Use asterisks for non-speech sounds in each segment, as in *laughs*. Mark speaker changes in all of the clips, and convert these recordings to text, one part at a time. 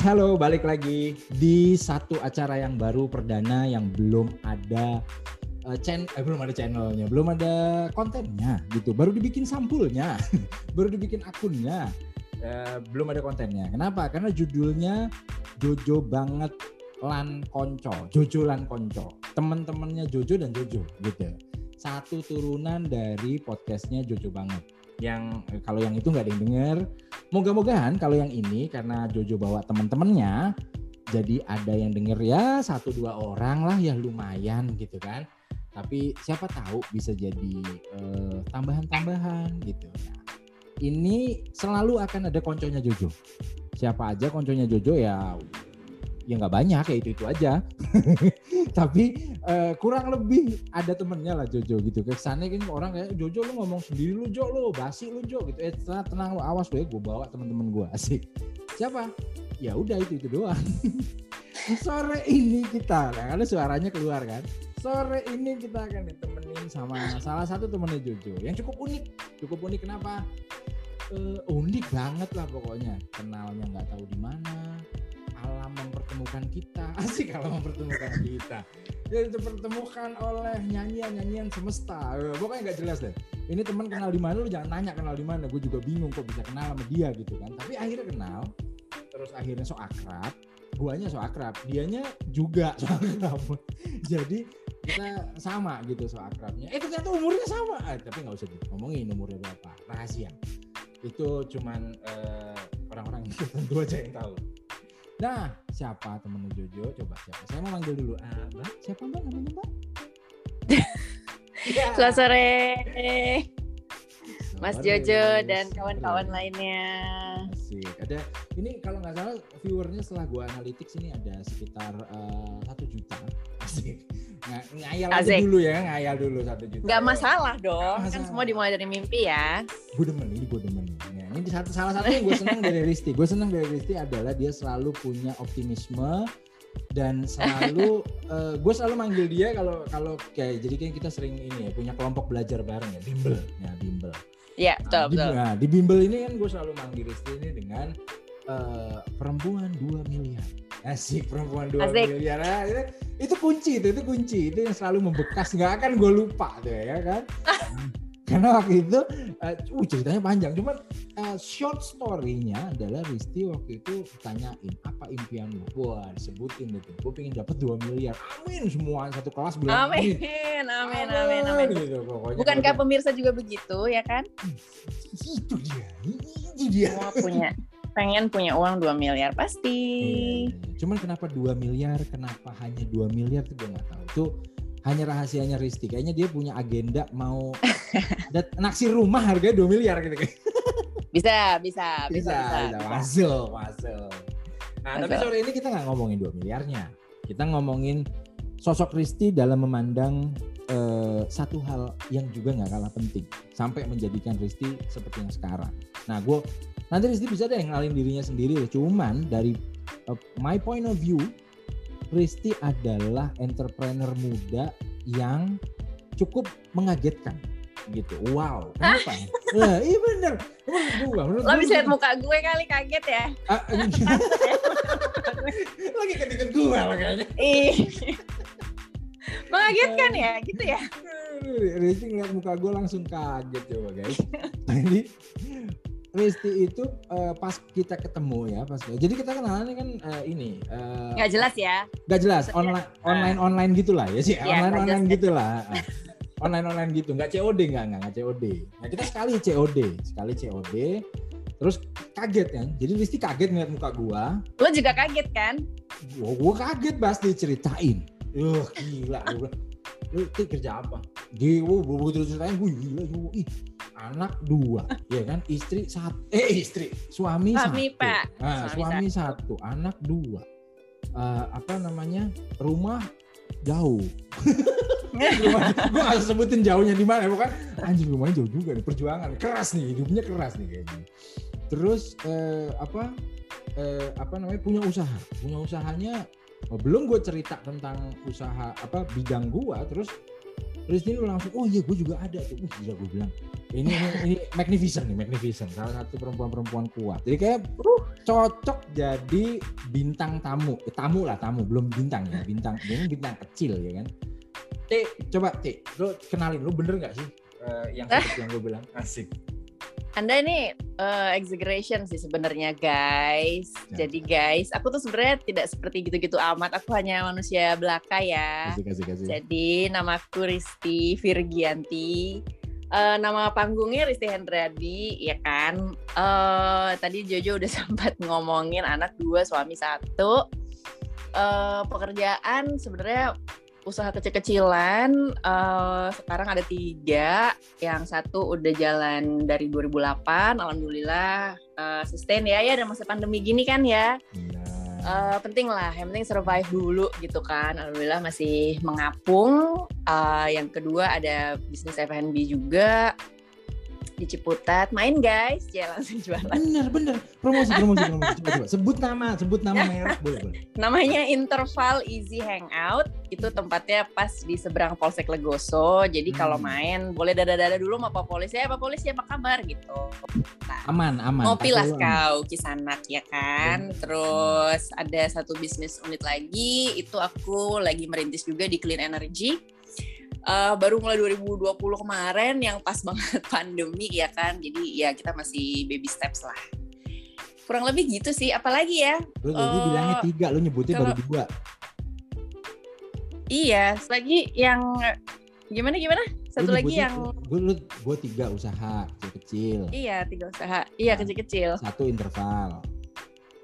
Speaker 1: Halo balik lagi di satu acara yang baru perdana yang belum ada uh, channel, eh, belum ada channelnya, belum ada kontennya gitu. Baru dibikin sampulnya, *laughs* baru dibikin akunnya, uh, belum ada kontennya. Kenapa? Karena judulnya Jojo banget lan konco, Jojo lan konco. Temen-temennya Jojo dan Jojo gitu. Satu turunan dari podcastnya Jojo banget yang eh, kalau yang itu nggak ada yang denger. Moga-mogahan kalau yang ini karena Jojo bawa teman-temannya, jadi ada yang denger ya satu dua orang lah ya lumayan gitu kan. Tapi siapa tahu bisa jadi eh, tambahan-tambahan gitu. Nah, ini selalu akan ada konconya Jojo. Siapa aja konconya Jojo ya ya nggak banyak ya itu itu aja. *laughs* Tapi uh, kurang lebih ada temennya lah Jojo gitu. Kesannya kan orang kayak Jojo lu ngomong sendiri lu Jo lu basi lu Jo gitu. Eh tenang, tenang lu awas gue gue bawa temen-temen gue *laughs* asik. Siapa? Ya udah itu itu doang. *laughs* Sore ini kita nah, karena suaranya keluar kan. Sore ini kita akan ditemenin sama salah satu temennya Jojo yang cukup unik. Cukup unik kenapa? Uh, unik banget lah pokoknya. Kenalnya nggak tahu di mana alam mempertemukan kita. *laughs* Asik alam mempertemukan kita. Ya dipertemukan oleh nyanyian-nyanyian semesta. Eh, pokoknya nggak jelas deh. Ini teman kenal di mana lu jangan nanya kenal di mana. Gue juga bingung kok bisa kenal sama dia gitu kan. Tapi akhirnya kenal terus akhirnya so akrab. Guanya so akrab dianya juga *laughs* so akrab. Jadi kita sama gitu so akrabnya. Eh ternyata umurnya sama. Eh, tapi nggak usah ngomongin umurnya berapa. Rahasia. Itu cuman uh, orang-orang *laughs* tertentu aja yang tahu Nah, siapa temen Jojo? Coba siapa? Saya mau manggil dulu. Ah, Mbak, siapa Mbak namanya Mbak?
Speaker 2: ya. *laughs* Selamat sore. Mas Jojo dan kawan-kawan lainnya.
Speaker 1: Asik. Ada ini kalau nggak salah viewernya setelah gua analytics ini ada sekitar eh, satu uh, juta. Asik. Ng ngayal aja dulu ya, ngayal dulu satu juta.
Speaker 2: Gak masalah dong, masalah. kan semua dimulai dari mimpi ya.
Speaker 1: Gue demen ini, gue demen. Ya, ini satu salah satu yang gue senang dari Risti. Gue senang dari Risti adalah dia selalu punya optimisme dan selalu *laughs* uh, gue selalu manggil dia kalau kalau kayak jadi kan kita sering ini ya punya kelompok belajar bareng ya bimbel ya bimbel
Speaker 2: Iya betul nah, betul.
Speaker 1: Di, nah, di bimbel ini kan gue selalu manggil Risti ini dengan uh, perempuan 2 miliar Asik perempuan dua Asik. miliar. Nah, itu, itu kunci itu, itu kunci. Itu yang selalu membekas. Nggak akan gue lupa tuh ya kan. *laughs* Karena waktu itu, uh, uh, ceritanya panjang. Cuman uh, short story-nya adalah Risti waktu itu tanyain apa impian lu. Wah disebutin itu. Gue pengen dapat 2 miliar. Amin semua satu kelas
Speaker 2: bilang amin. Amin, amin, amin. amin. Gitu, Bukankah pemirsa juga begitu ya kan?
Speaker 1: Itu dia. Itu dia.
Speaker 2: Semua punya pengen punya uang 2 miliar pasti.
Speaker 1: Iya. Cuman kenapa 2 miliar, kenapa hanya 2 miliar itu gue nggak tahu. Itu hanya rahasianya Risti. Kayaknya dia punya agenda mau *laughs* naksir rumah harganya 2 miliar gitu kan.
Speaker 2: Bisa, bisa,
Speaker 1: bisa, bisa, bisa. Masuk, masuk. Nah, masuk. tapi sore ini kita nggak ngomongin 2 miliarnya. Kita ngomongin sosok Risti dalam memandang uh, satu hal yang juga nggak kalah penting sampai menjadikan Risti seperti yang sekarang. Nah, gue Nanti Risti bisa deh ngenalin dirinya sendiri. Cuman dari uh, my point of view, Risti adalah entrepreneur muda yang cukup mengagetkan gitu. Wow, kenapa? *laughs* nah, iya bener.
Speaker 2: Menurut Lo bisa lihat muka gue kali kaget ya. Ah,
Speaker 1: Lagi ketika gue makanya.
Speaker 2: Mengagetkan ya, gitu ya.
Speaker 1: Risti ngeliat muka gue langsung kaget coba guys. Jadi Risti itu uh, pas kita ketemu ya pas jadi kita kenalan kan uh, ini
Speaker 2: uh, nggak jelas ya?
Speaker 1: Nggak jelas online online online gitulah ya sih. Ya, online online gitulah online online gitu. Nggak COD nggak nggak COD nah kita sekali COD sekali COD terus kaget kan? Jadi Risti kaget ngeliat muka gua.
Speaker 2: Lo juga kaget kan?
Speaker 1: Gua, gua kaget pasti ceritain Yuh gila gua lu kerja apa? Dia, wow, begitu ceritain, gue gila, gue, ih, anak dua, *laughs* ya kan? Istri satu, eh istri, suami, suami
Speaker 2: satu, Pak.
Speaker 1: Nah, suami, suami satu. satu, anak dua, uh, apa namanya? Rumah jauh. *laughs* gue gak sebutin jauhnya di mana, bukan? Anjing rumahnya jauh juga nih, perjuangan keras nih, hidupnya keras nih kayaknya. Terus uh, apa? Uh, apa namanya? Punya usaha, punya usahanya oh, belum gue cerita tentang usaha apa bidang gue terus terus dia langsung oh iya gue juga ada tuh. Uh gila gue bilang ini ini, ini magnificent nih magnificent. Salah satu perempuan-perempuan kuat. Jadi kayak uh, cocok jadi bintang tamu. Eh, tamu lah tamu. Belum bintang ya bintang. Ini bintang kecil ya kan? T coba T. Lo kenalin lo bener nggak sih uh, yang yang lo bilang? Asik
Speaker 2: anda ini uh, exaggeration sih sebenarnya guys. Ya. Jadi guys, aku tuh sebenarnya tidak seperti gitu-gitu amat. Aku hanya manusia belaka ya. Kasih, kasih, kasih. Jadi namaku Risti Virgianti uh, nama panggungnya Risti Hendradi, ya kan. Uh, tadi Jojo udah *laughs* sempat ngomongin anak dua, suami satu. Uh, pekerjaan sebenarnya usaha kecil-kecilan uh, sekarang ada tiga. Yang satu udah jalan dari 2008 alhamdulillah uh, sustain ya. Ya ada masa pandemi gini kan ya. Uh, penting lah yang penting survive dulu gitu kan. Alhamdulillah masih mengapung. Uh, yang kedua ada bisnis F&B juga di Ciputat. Main guys. Ya langsung jualan
Speaker 1: bener bener. Promosi promosi promosi. Coba coba. Sebut nama sebut nama merek. *laughs* Boleh boleh.
Speaker 2: Namanya Interval Easy Hangout. Itu tempatnya pas di seberang Polsek Legoso. Jadi hmm. kalau main boleh dada-dada dulu sama Pak Polisi ya Pak Polisi apa kabar? Gitu.
Speaker 1: Nah, aman aman.
Speaker 2: ngopi lah kau kisanak ya kan? Hmm. terus ada satu bisnis unit lagi. Itu aku lagi merintis juga di Clean Energy uh, baru mulai 2020 kemarin yang pas *laughs* banget pandemi ya kan? Jadi ya kita masih baby steps lah. Kurang lebih gitu sih. Apalagi ya
Speaker 1: lu tadi uh, bilangnya tiga lu nyebutnya kalau, baru dua.
Speaker 2: Iya lagi yang gimana gimana? Satu lagi yang
Speaker 1: gue lu gue tiga usaha kecil kecil
Speaker 2: iya tiga usaha. Iya nah, kecil kecil
Speaker 1: satu interval.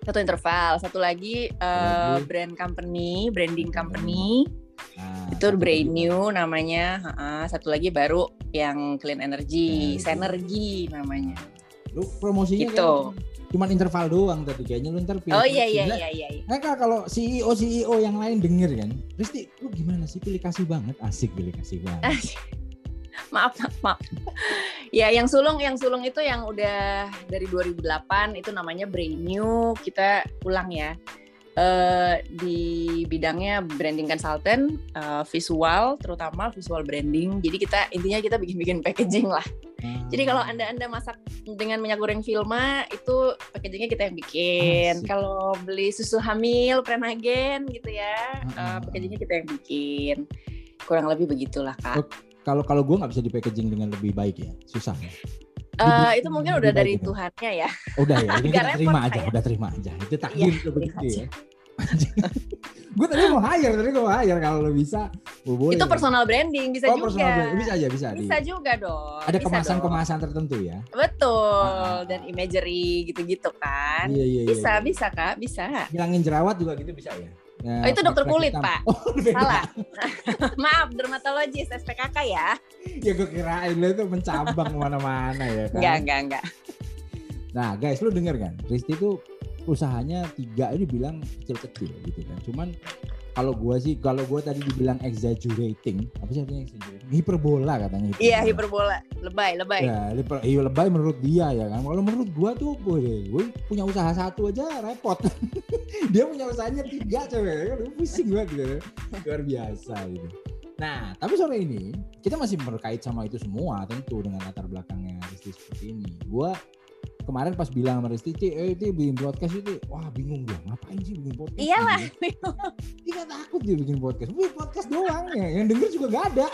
Speaker 2: Satu interval. Satu lagi, uh, brand company branding company Nah, itu brand new namanya. Uh, satu lagi baru yang clean energy, Senergy namanya.
Speaker 1: Lu promosinya gitu. Kan cuman interval doang tadi kayaknya lu ntar
Speaker 2: Oh iya iya iya iya.
Speaker 1: Nah, kalau CEO CEO yang lain denger kan, Risti, lu gimana sih pilih kasih banget, asik pilih kasih banget.
Speaker 2: maaf maaf maaf. ya yang sulung yang sulung itu yang udah dari 2008 itu namanya brand new kita ulang ya uh, di bidangnya branding consultant, uh, visual terutama visual branding. Jadi kita intinya kita bikin-bikin packaging lah. Hmm. Jadi kalau anda anda masak dengan minyak goreng Filma itu packagingnya kita yang bikin. Kalau beli susu hamil Prenagen gitu ya, hmm. uh, packagingnya kita yang bikin. Kurang lebih begitulah kak. Oh,
Speaker 1: kalau kalau gue nggak bisa di packaging dengan lebih baik ya, susah. Ya?
Speaker 2: Uh, itu mungkin udah dari Tuhannya ya.
Speaker 1: Udah ya, *laughs* ini kita terima aja, ya. udah terima aja. Itu takdir iya, begitu ya. *laughs* gue tadi mau hire, tadi gue mau hire kalau lo bisa.
Speaker 2: Oh, boleh. Itu personal branding bisa oh, juga. Personal branding.
Speaker 1: Bisa aja, bisa.
Speaker 2: Bisa di... juga dong.
Speaker 1: Ada kemasan-kemasan tertentu ya.
Speaker 2: Betul. Ah. Dan imagery gitu-gitu kan. Iya, iya, bisa, iya. bisa kak, bisa.
Speaker 1: Hilangin jerawat juga gitu bisa ya.
Speaker 2: Ya, oh, itu dokter kulit, hitam. Pak. Oh, *laughs* Salah. *laughs* Maaf, dermatologis SPKK ya.
Speaker 1: ya gue kirain itu mencabang *laughs* ke mana-mana ya kan.
Speaker 2: Enggak, enggak, enggak.
Speaker 1: Nah, guys, lu denger kan? Risti itu usahanya tiga ini bilang kecil-kecil gitu kan. Cuman kalau gue sih kalau gue tadi dibilang exaggerating apa sih artinya exaggerating? Hiperbola katanya
Speaker 2: hiperbola. iya hiperbola. Lebay lebay.
Speaker 1: Ya hiper, iya lebay menurut dia ya kan? Kalau menurut gue tuh boleh gue punya usaha satu aja repot. *laughs* Dia punya usahanya tiga cewek. Kan pusing banget gitu. Luar biasa gitu. Nah tapi sore ini kita masih berkait sama itu semua tentu dengan latar belakangnya seperti ini. Gue kemarin pas bilang sama Risti, eh itu bikin podcast itu, wah bingung dia, ngapain sih bikin podcast?
Speaker 2: Iyalah.
Speaker 1: Dia takut dia bikin podcast, bikin podcast doang ya, yang denger juga gak ada.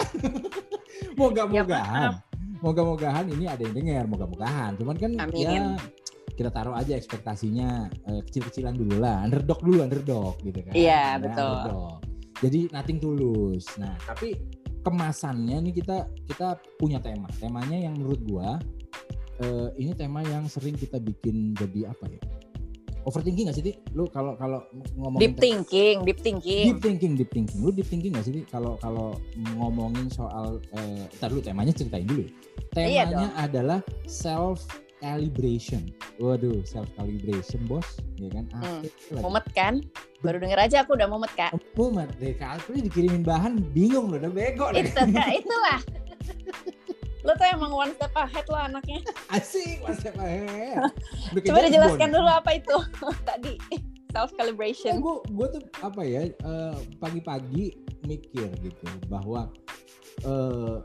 Speaker 1: *laughs* Moga-mogahan, moga-mogahan ini ada yang denger, moga-mogahan. Cuman kan Amin. ya kita taruh aja ekspektasinya eh, kecil-kecilan dulu lah, underdog dulu, underdog gitu kan.
Speaker 2: Iya betul. Underdog.
Speaker 1: Jadi nothing tulus. Nah tapi kemasannya nih kita kita punya tema, temanya yang menurut gua uh, ini tema yang sering kita bikin jadi apa ya? Overthinking gak sih, Ti? Lu kalau kalau ngomongin
Speaker 2: deep thinking, deep thinking.
Speaker 1: Deep thinking, deep thinking. Lu deep thinking gak sih, Kalau kalau ngomongin soal eh uh, dulu temanya ceritain dulu. Iya temanya iya adalah self calibration. Waduh, self calibration, Bos. Ya kan?
Speaker 2: Hmm. Mumet kan? Baru denger aja aku udah mumet, Kak.
Speaker 1: Mumet deh, Kak. Aku dikirimin bahan bingung loh, udah bego
Speaker 2: Itu, itulah. *laughs* Lo tuh emang one step ahead lo anaknya. *laughs*
Speaker 1: Asik, one step ahead. *laughs*
Speaker 2: Coba dijelaskan dulu apa itu *laughs* tadi self calibration.
Speaker 1: gue gue tuh apa ya pagi pagi-pagi mikir gitu bahwa uh,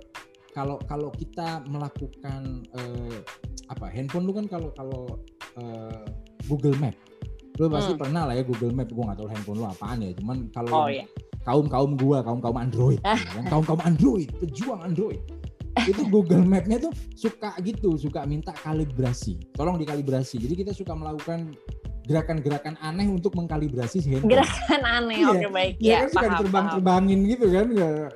Speaker 1: kalau kalau kita melakukan uh, apa handphone lu kan kalau kalau uh, Google Map lu pasti hmm. pernah lah ya Google Map gua nggak tahu handphone lu apaan ya cuman kalau oh, iya. kaum kaum gua kaum kaum Android ya, kaum kaum Android pejuang Android itu Google Map-nya tuh suka gitu, suka minta kalibrasi. Tolong dikalibrasi. Jadi kita suka melakukan gerakan-gerakan aneh untuk mengkalibrasi si handphone.
Speaker 2: Gerakan aneh, iya. oke baik.
Speaker 1: Iya, ya, kan suka terbang-terbangin gitu kan. Uh,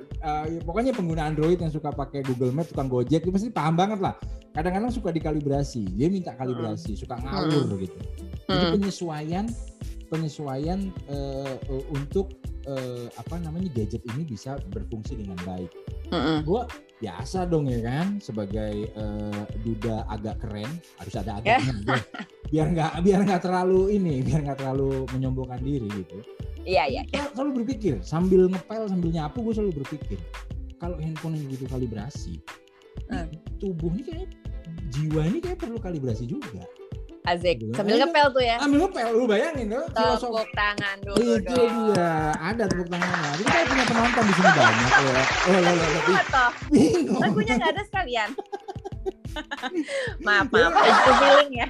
Speaker 1: ya, pokoknya pengguna Android yang suka pakai Google Map, tukang Gojek, itu pasti paham banget lah. Kadang-kadang suka dikalibrasi, dia minta kalibrasi, hmm. suka ngawur hmm. gitu. Jadi hmm. penyesuaian penyesuaian uh, untuk uh, apa namanya gadget ini bisa berfungsi dengan baik. Mm-hmm. Gua biasa dong ya kan sebagai uh, duda agak keren harus ada agaknya yeah. biar nggak biar nggak terlalu ini biar nggak terlalu menyombongkan diri gitu.
Speaker 2: Iya iya.
Speaker 1: Yeah. Selalu berpikir sambil ngepel sambil nyapu gue selalu berpikir kalau handphone yang begitu kalibrasi mm. tubuh ini kayak jiwa ini kayak perlu kalibrasi juga.
Speaker 2: Azik, sambil ngepel tuh ya.
Speaker 1: Sambil ngepel, lu bayangin tuh.
Speaker 2: Tepuk tangan dulu
Speaker 1: Itu dong. dia, ada tepuk tangannya. Jadi kita punya penonton di sini banyak ya. Oh, lo, lo, lo.
Speaker 2: Lagunya nggak ada sekalian. *laughs* maaf, maaf. Itu feeling ya.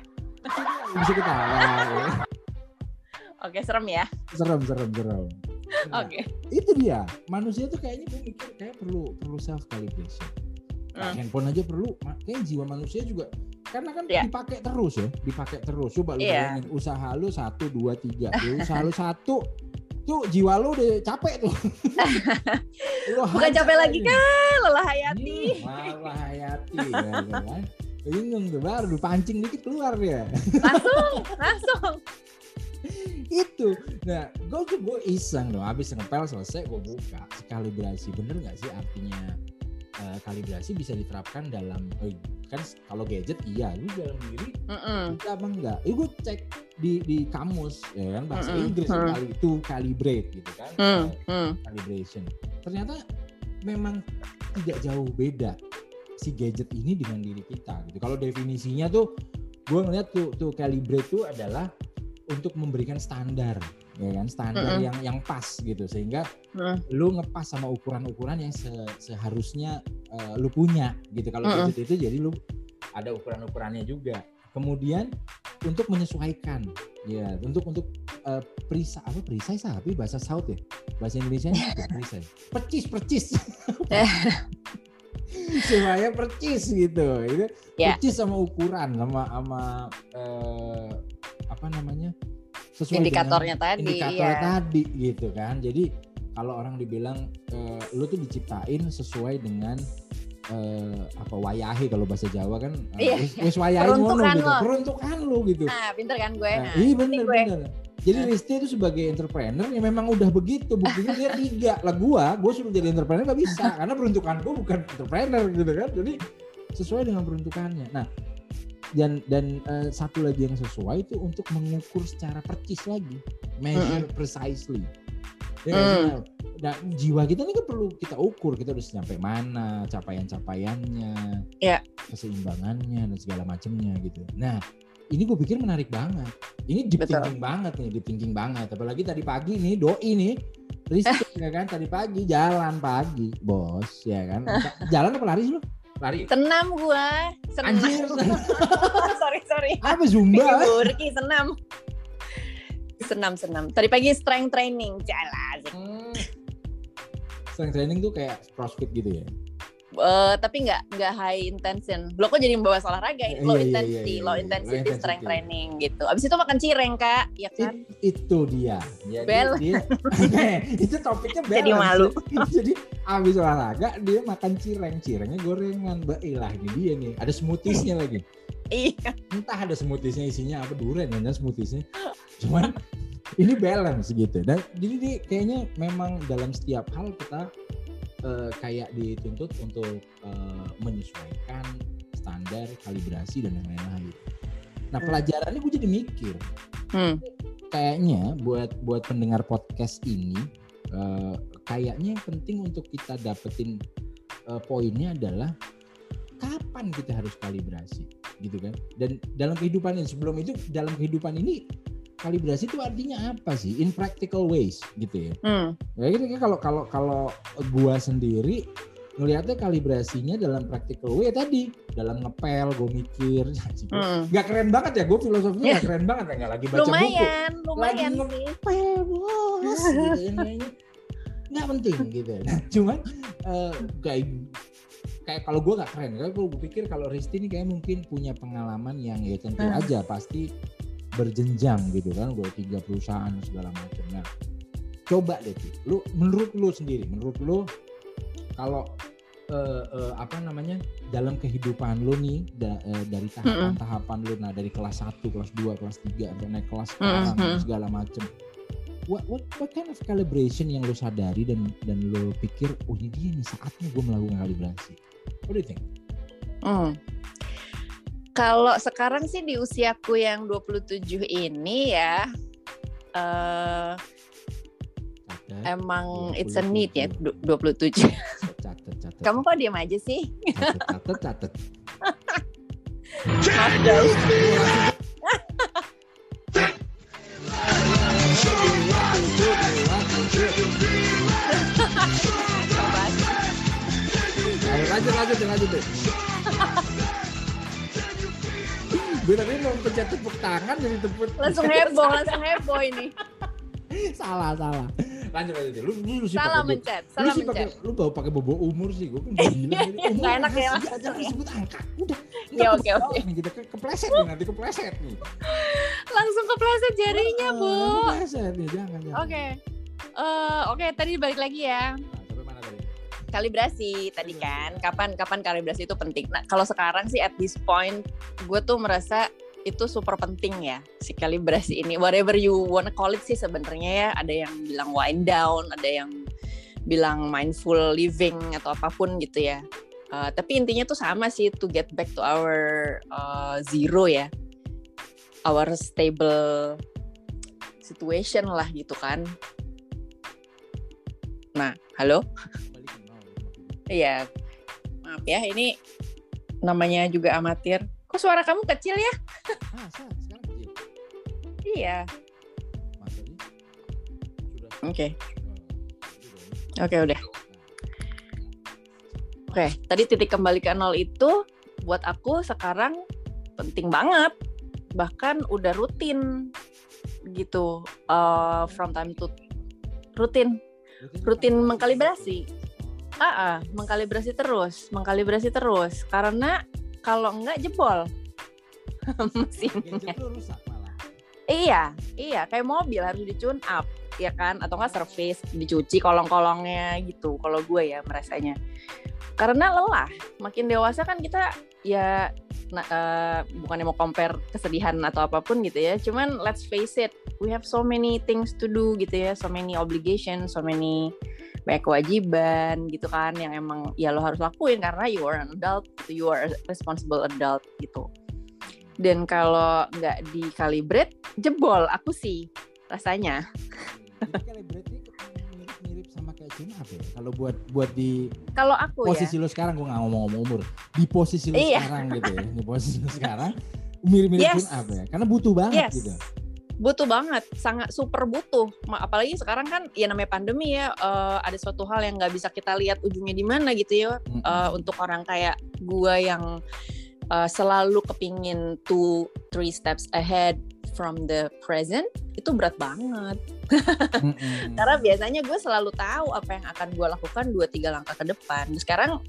Speaker 1: Bisa ketawa. Ya.
Speaker 2: Oke, serem ya.
Speaker 1: Serem, serem, serem.
Speaker 2: Nah, Oke. Okay.
Speaker 1: Itu dia. Manusia tuh kayaknya gue mikir kayak perlu perlu self calibration. Nah, hmm. handphone aja perlu. Kayaknya jiwa manusia juga karena kan yeah. dipakai terus ya dipakai terus. Coba lu yeah. bayangin usaha lu satu dua tiga. Ya, usaha lu satu tuh jiwa lu udah capek tuh. *laughs*
Speaker 2: Lu bukan capek lagi kan lelah hayati.
Speaker 1: Hmm, lelah hayati. Ya, ya kan bingung tuh baru dipancing dikit keluar ya
Speaker 2: langsung langsung. *laughs*
Speaker 1: Itu. Nah gue tuh gue iseng loh habis ngepel selesai gue buka. Sekalibrasi bener nggak sih artinya uh, kalibrasi bisa diterapkan dalam oh, kan kalau gadget iya lu dalam diri mm -mm. apa enggak ya gue cek di di kamus ya kan bahasa mm -mm. Inggris mm. kali itu calibrate gitu kan mm -mm. calibration ternyata memang tidak jauh beda si gadget ini dengan diri kita gitu kalau definisinya tuh gue ngeliat tuh tuh calibrate itu adalah untuk memberikan standar ya kan? Standar mm -hmm. yang yang pas gitu. Sehingga mm. lu ngepas sama ukuran-ukuran yang se seharusnya uh, lu punya gitu. Kalau mm -hmm. gadget itu jadi lu ada ukuran-ukurannya juga. Kemudian untuk menyesuaikan ya untuk untuk uh, perisa apa perisai sapi? Bahasa South ya? Bahasa Indonesia perisai. Percis percis. *laughs* Supaya percis gitu. Itu yeah. percis sama ukuran sama sama uh, apa namanya
Speaker 2: sesuai indikatornya tadi
Speaker 1: indikator iya. tadi gitu kan. Jadi kalau orang dibilang uh, lu tuh diciptain sesuai dengan uh, apa wayahe kalau bahasa Jawa kan uh, iya. wis wayahe ngono gitu lo. peruntukan lu gitu.
Speaker 2: Nah pinter kan gue. Nah,
Speaker 1: iya bener bener. Jadi nah. Risti itu sebagai entrepreneur ya memang udah begitu. Buktinya dia tiga. Lah gua gua suruh jadi entrepreneur gak bisa karena peruntukan gua bukan entrepreneur gitu kan. Jadi sesuai dengan peruntukannya. Nah dan dan uh, satu lagi yang sesuai itu untuk mengukur secara percis lagi. Measure mm. precisely. Ya mm. nah, jiwa kita ini kan perlu kita ukur. Kita udah sampai mana capaian-capaiannya
Speaker 2: yeah.
Speaker 1: keseimbangannya dan segala macamnya gitu. Nah ini gue pikir menarik banget. Ini deep Betul. thinking banget nih deep thinking banget. Apalagi tadi pagi nih doi nih. Rizky *laughs* ya kan? Tadi pagi jalan pagi bos ya kan? Jalan apa lari sih lu lari.
Speaker 2: Senam gua. Senam. Anjir, *laughs* sorry sorry.
Speaker 1: Apa zumba?
Speaker 2: Burki senam. Senam senam. Tadi pagi strength training. Jalan hmm.
Speaker 1: strength training tuh kayak crossfit gitu ya
Speaker 2: uh, tapi nggak nggak high intention. Lo kok jadi membawa olahraga, ya? low iya, intensity, iya, low intensity low strength training gitu. Abis itu makan cireng kak, ya kan?
Speaker 1: It, itu dia.
Speaker 2: Jadi Bel. dia, *laughs*
Speaker 1: itu topiknya balance.
Speaker 2: Jadi malu. *laughs*
Speaker 1: jadi abis olahraga dia makan cireng, cirengnya gorengan. Bailah ini dia nih. Ada smoothiesnya lagi.
Speaker 2: Iya.
Speaker 1: Entah ada smoothiesnya isinya apa durian ya smoothiesnya. Cuman ini balance gitu. Dan jadi dia kayaknya memang dalam setiap hal kita uh, kayak dituntut untuk uh, menyesuaikan standar kalibrasi dan yang lain-lain. Nah hmm. pelajarannya gue jadi mikir, hmm. kayaknya buat buat pendengar podcast ini, uh, kayaknya yang penting untuk kita dapetin uh, poinnya adalah kapan kita harus kalibrasi, gitu kan? Dan dalam kehidupan ini sebelum itu dalam kehidupan ini kalibrasi itu artinya apa sih? In practical ways gitu ya. Hmm. Ya gitu kalau kalau kalau gua sendiri ngelihatnya kalibrasinya dalam practical way tadi dalam ngepel gue mikir *laughs* mm. Gak keren banget ya gue filosofinya yeah. gak keren banget ya nggak lagi baca
Speaker 2: lumayan,
Speaker 1: buku
Speaker 2: lumayan
Speaker 1: lagi ngepel bos gitu ya, nggak penting gitu nah *laughs* cuman uh, kayak kayak kalau gue gak keren kalau gue pikir kalau Risti ini kayak mungkin punya pengalaman yang ya tentu hmm. aja pasti berjenjang gitu kan gue tiga perusahaan segala macam nah coba deh tuh lu menurut lu sendiri menurut lu kalau uh, uh, apa namanya dalam kehidupan lu nih da, uh, dari tahapan-tahapan lu nah dari kelas 1, kelas 2, kelas 3 sampai naik kelas sekarang mm -hmm. segala macem what, what what kind of calibration yang lu sadari dan dan lu pikir oh ini dia nih saatnya gue melakukan kalibrasi what do you think?
Speaker 2: Hmm. Kalau sekarang sih di usiaku yang 27 ini ya uh, Emang 27. it's a need ya 27. Catet, catet. Kamu kok diam aja sih? Catet, catet, guys.
Speaker 1: lanjut lanjut lanjut deh. Gue tadi mau pencet tepuk tangan jadi tepuk.
Speaker 2: Langsung heboh, langsung heboh ini. *laughs*
Speaker 1: salah salah. Lanjut aja
Speaker 2: lu lu sih salah mencet salah
Speaker 1: lu sih pakai lu bawa pakai bobo umur sih gue kan *laughs* bilang ini umur
Speaker 2: nggak enak ya
Speaker 1: jangan disebut angka udah *laughs*
Speaker 2: ya oke oke.
Speaker 1: kita kepleset nih nanti kepleset nih.
Speaker 2: Langsung kepleset jarinya bu.
Speaker 1: kepleset nih jangan
Speaker 2: jangan. Oke. Eh, oke tadi balik lagi ya kalibrasi tadi kan. Kapan kapan kalibrasi itu penting. Nah kalau sekarang sih at this point gue tuh merasa itu super penting ya si kalibrasi ini. Whatever you wanna call it sih sebenarnya ya. Ada yang bilang wind down ada yang bilang mindful living atau apa pun gitu ya. Uh, tapi intinya tuh sama sih to get back to our uh, zero ya. Our stable situation lah gitu kan. Nah halo *laughs* iya maaf ya ini namanya juga amatir Kok suara kamu kecil ya? Ah, sekarang kecil. Iya. Oke. Oke, udah. Oke, tadi titik kembali ke nol itu buat aku sekarang penting banget. Bahkan udah rutin gitu uh, from time to rutin rutin mengkalibrasi. Ah, ah, mengkalibrasi terus, mengkalibrasi terus. Karena kalau enggak jebol. *laughs* Mesinnya. Iya, iya. Kayak mobil harus dicun up ya kan? Atau enggak servis dicuci kolong-kolongnya gitu kalau gue ya merasanya. Karena lelah. Makin dewasa kan kita ya nah, uh, bukannya mau compare kesedihan atau apa pun gitu ya. Cuman let's face it we have so many things to do gitu ya. So many obligations so many banyak kewajiban gitu kan yang emang ya lo harus lakuin karena you are an adult gitu, you are a responsible adult gitu dan kalau nggak dikalibrate jebol aku sih rasanya
Speaker 1: mirip-mirip sama kayak Cina apa ya? Kalau buat buat di
Speaker 2: kalau aku
Speaker 1: posisi
Speaker 2: ya?
Speaker 1: lo sekarang gue nggak ngomong-ngomong umur di posisi lo iya. sekarang gitu ya di posisi lo sekarang mirip-mirip yes. apa ya? Karena butuh banget yes. gitu
Speaker 2: butuh banget sangat super butuh. Apalagi sekarang kan ya namanya pandemi ya uh, ada suatu hal yang nggak bisa kita lihat ujungnya di mana gitu ya uh, untuk orang kayak gua yang uh, selalu kepingin two three steps ahead from the present itu berat banget. *laughs* Karena biasanya gue selalu tahu apa yang akan gue lakukan dua tiga langkah ke depan. Sekarang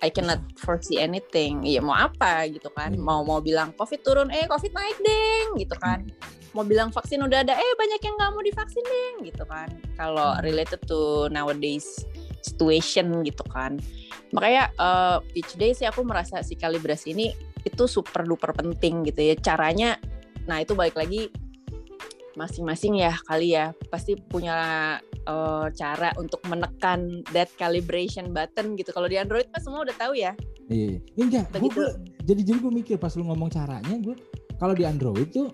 Speaker 2: I cannot foresee anything. Iya mau apa gitu kan? Mau mau bilang COVID turun, eh COVID naik deng gitu kan mau bilang vaksin udah ada eh banyak yang nggak mau divaksin deh gitu kan kalau hmm. related to nowadays situation gitu kan makanya uh, each day sih aku merasa si kalibrasi ini itu super duper penting gitu ya caranya nah itu balik lagi masing-masing ya kali ya pasti punya uh, cara untuk menekan that calibration button gitu kalau di Android kan semua udah tahu ya
Speaker 1: iya, iya. enggak gue, jadi jadi gue mikir pas lu ngomong caranya gue kalau di Android tuh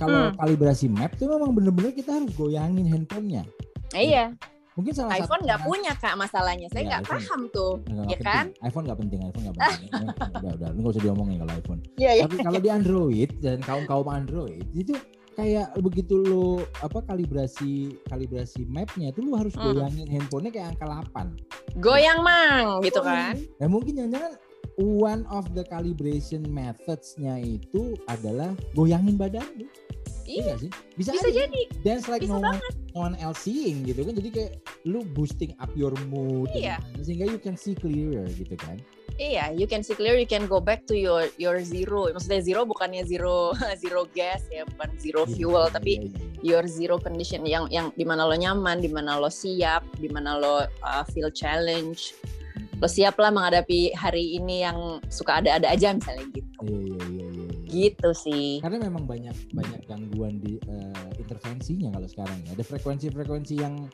Speaker 1: kalau hmm. kalibrasi map tuh memang bener-bener kita harus goyangin handphonenya.
Speaker 2: Iya. Mungkin salah iPhone nggak punya kak masalahnya. Saya iya, nggak ya, paham tuh, ya kan?
Speaker 1: iPhone nggak penting, iPhone nggak penting. *laughs* udah, udah, nggak usah diomongin kalau iPhone. Iya, iya. Tapi kalau di Android dan kaum kaum Android itu kayak begitu lo apa kalibrasi kalibrasi mapnya itu lo harus hmm. goyangin handphonenya kayak angka 8
Speaker 2: goyang mang gitu kan
Speaker 1: ya mungkin jangan-jangan one of the calibration methods-nya itu adalah goyangin badan lu.
Speaker 2: Iya, iya
Speaker 1: sih? Bisa,
Speaker 2: bisa jadi.
Speaker 1: Dance like bisa no, one, no one else seeing gitu kan. Jadi kayak lu boosting up your mood.
Speaker 2: Iya.
Speaker 1: sehingga you can see clearer gitu kan.
Speaker 2: Iya, you can see clear, you can go back to your your zero. Maksudnya zero bukannya zero *laughs* zero gas ya, bukan zero iya, fuel, yeah, tapi yeah, yeah. your zero condition yang yang di mana lo nyaman, di mana lo siap, di mana lo uh, feel challenge, lo siap lah menghadapi hari ini yang suka ada-ada aja misalnya gitu.
Speaker 1: Iya iya iya. iya.
Speaker 2: Gitu sih.
Speaker 1: Karena memang banyak banyak gangguan di uh, intervensinya kalau sekarang ya. Ada frekuensi-frekuensi yang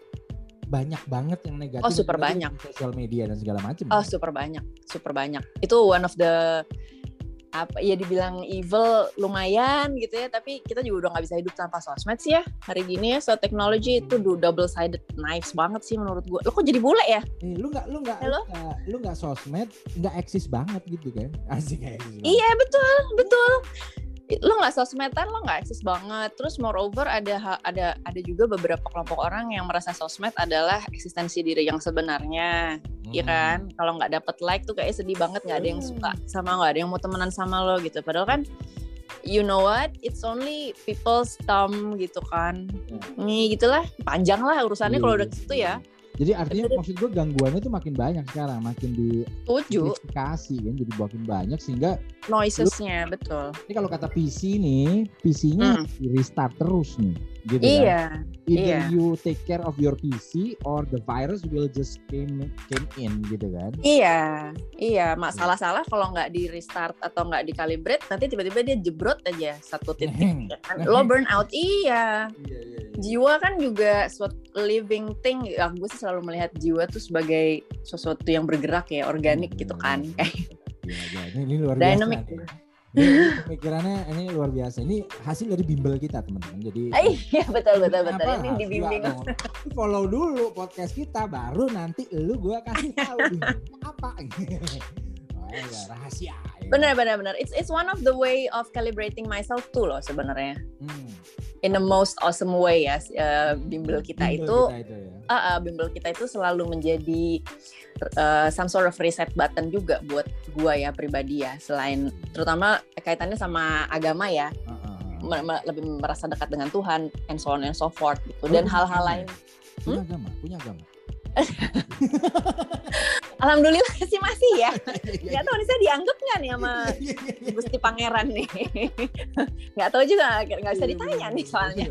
Speaker 1: banyak banget yang negatif.
Speaker 2: Oh super banyak.
Speaker 1: Sosial media dan segala macam.
Speaker 2: Oh super banyak, super banyak. Itu one of the apa ya dibilang evil lumayan gitu ya tapi kita juga udah nggak bisa hidup tanpa sosmed sih ya hari gini ya so teknologi itu double sided knives banget sih menurut gue lo kok jadi bule ya
Speaker 1: eh, lu nggak lu nggak lu nggak sosmed nggak eksis banget gitu kan *laughs* asik kayak
Speaker 2: iya betul betul lo nggak sosmedan lo nggak eksis banget. Terus moreover ada ada ada juga beberapa kelompok orang yang merasa sosmed adalah eksistensi diri yang sebenarnya. Iya hmm. ya kan? Kalau nggak dapet like tuh kayak sedih banget nggak ada yang suka hmm. sama nggak ada yang mau temenan sama lo gitu. Padahal kan you know what? It's only people's thumb gitu kan. Hmm. nih gitulah. Panjang lah urusannya kalau udah gitu ya
Speaker 1: jadi artinya jadi, maksud gue gangguannya tuh makin banyak sekarang, makin di
Speaker 2: kasih
Speaker 1: kan, jadi makin banyak sehingga
Speaker 2: noisesnya betul.
Speaker 1: Ini kalau kata PC nih, PC-nya hmm. di restart terus nih, gitu
Speaker 2: iya,
Speaker 1: kan. Either iya. you take care of your PC or the virus will just came came in gitu kan.
Speaker 2: Iya, iya. Masalah salah kalau nggak di restart atau nggak di calibrate, nanti tiba-tiba dia jebrot aja satu *laughs* titik. ya kan? Lo burn out, iya. iya, iya jiwa kan juga suatu living thing ya gue sih selalu melihat jiwa tuh sebagai sesuatu yang bergerak ya organik gitu kan
Speaker 1: ya, ya. Ini, ini luar Dynamic. biasa ini pemikirannya ini luar biasa. Ini hasil dari bimbel kita teman-teman. Jadi
Speaker 2: iya betul betul betul. Apa? Ini dibimbing.
Speaker 1: Follow dulu podcast kita, baru nanti lu gue kasih tahu *laughs* apa. *laughs* oh, ya, rahasia.
Speaker 2: Ya. Benar benar benar. It's it's one of the way of calibrating myself tuh loh sebenarnya. Hmm in the most awesome way ya uh, bimbel kita bimbel itu, kita itu ya. uh, uh, bimbel kita itu selalu menjadi uh, some sort of reset button juga buat gua ya pribadi ya selain terutama kaitannya sama agama ya uh, uh, uh. lebih merasa dekat dengan Tuhan and so on and so forth gitu oh, dan hal-hal lain
Speaker 1: punya hmm? agama punya agama *laughs*
Speaker 2: Alhamdulillah sih masih ya. Gak tahu nih saya dianggap nggak nih sama Gusti Pangeran nih. *laughs* Gak tahu juga, nggak bisa ditanya nih soalnya.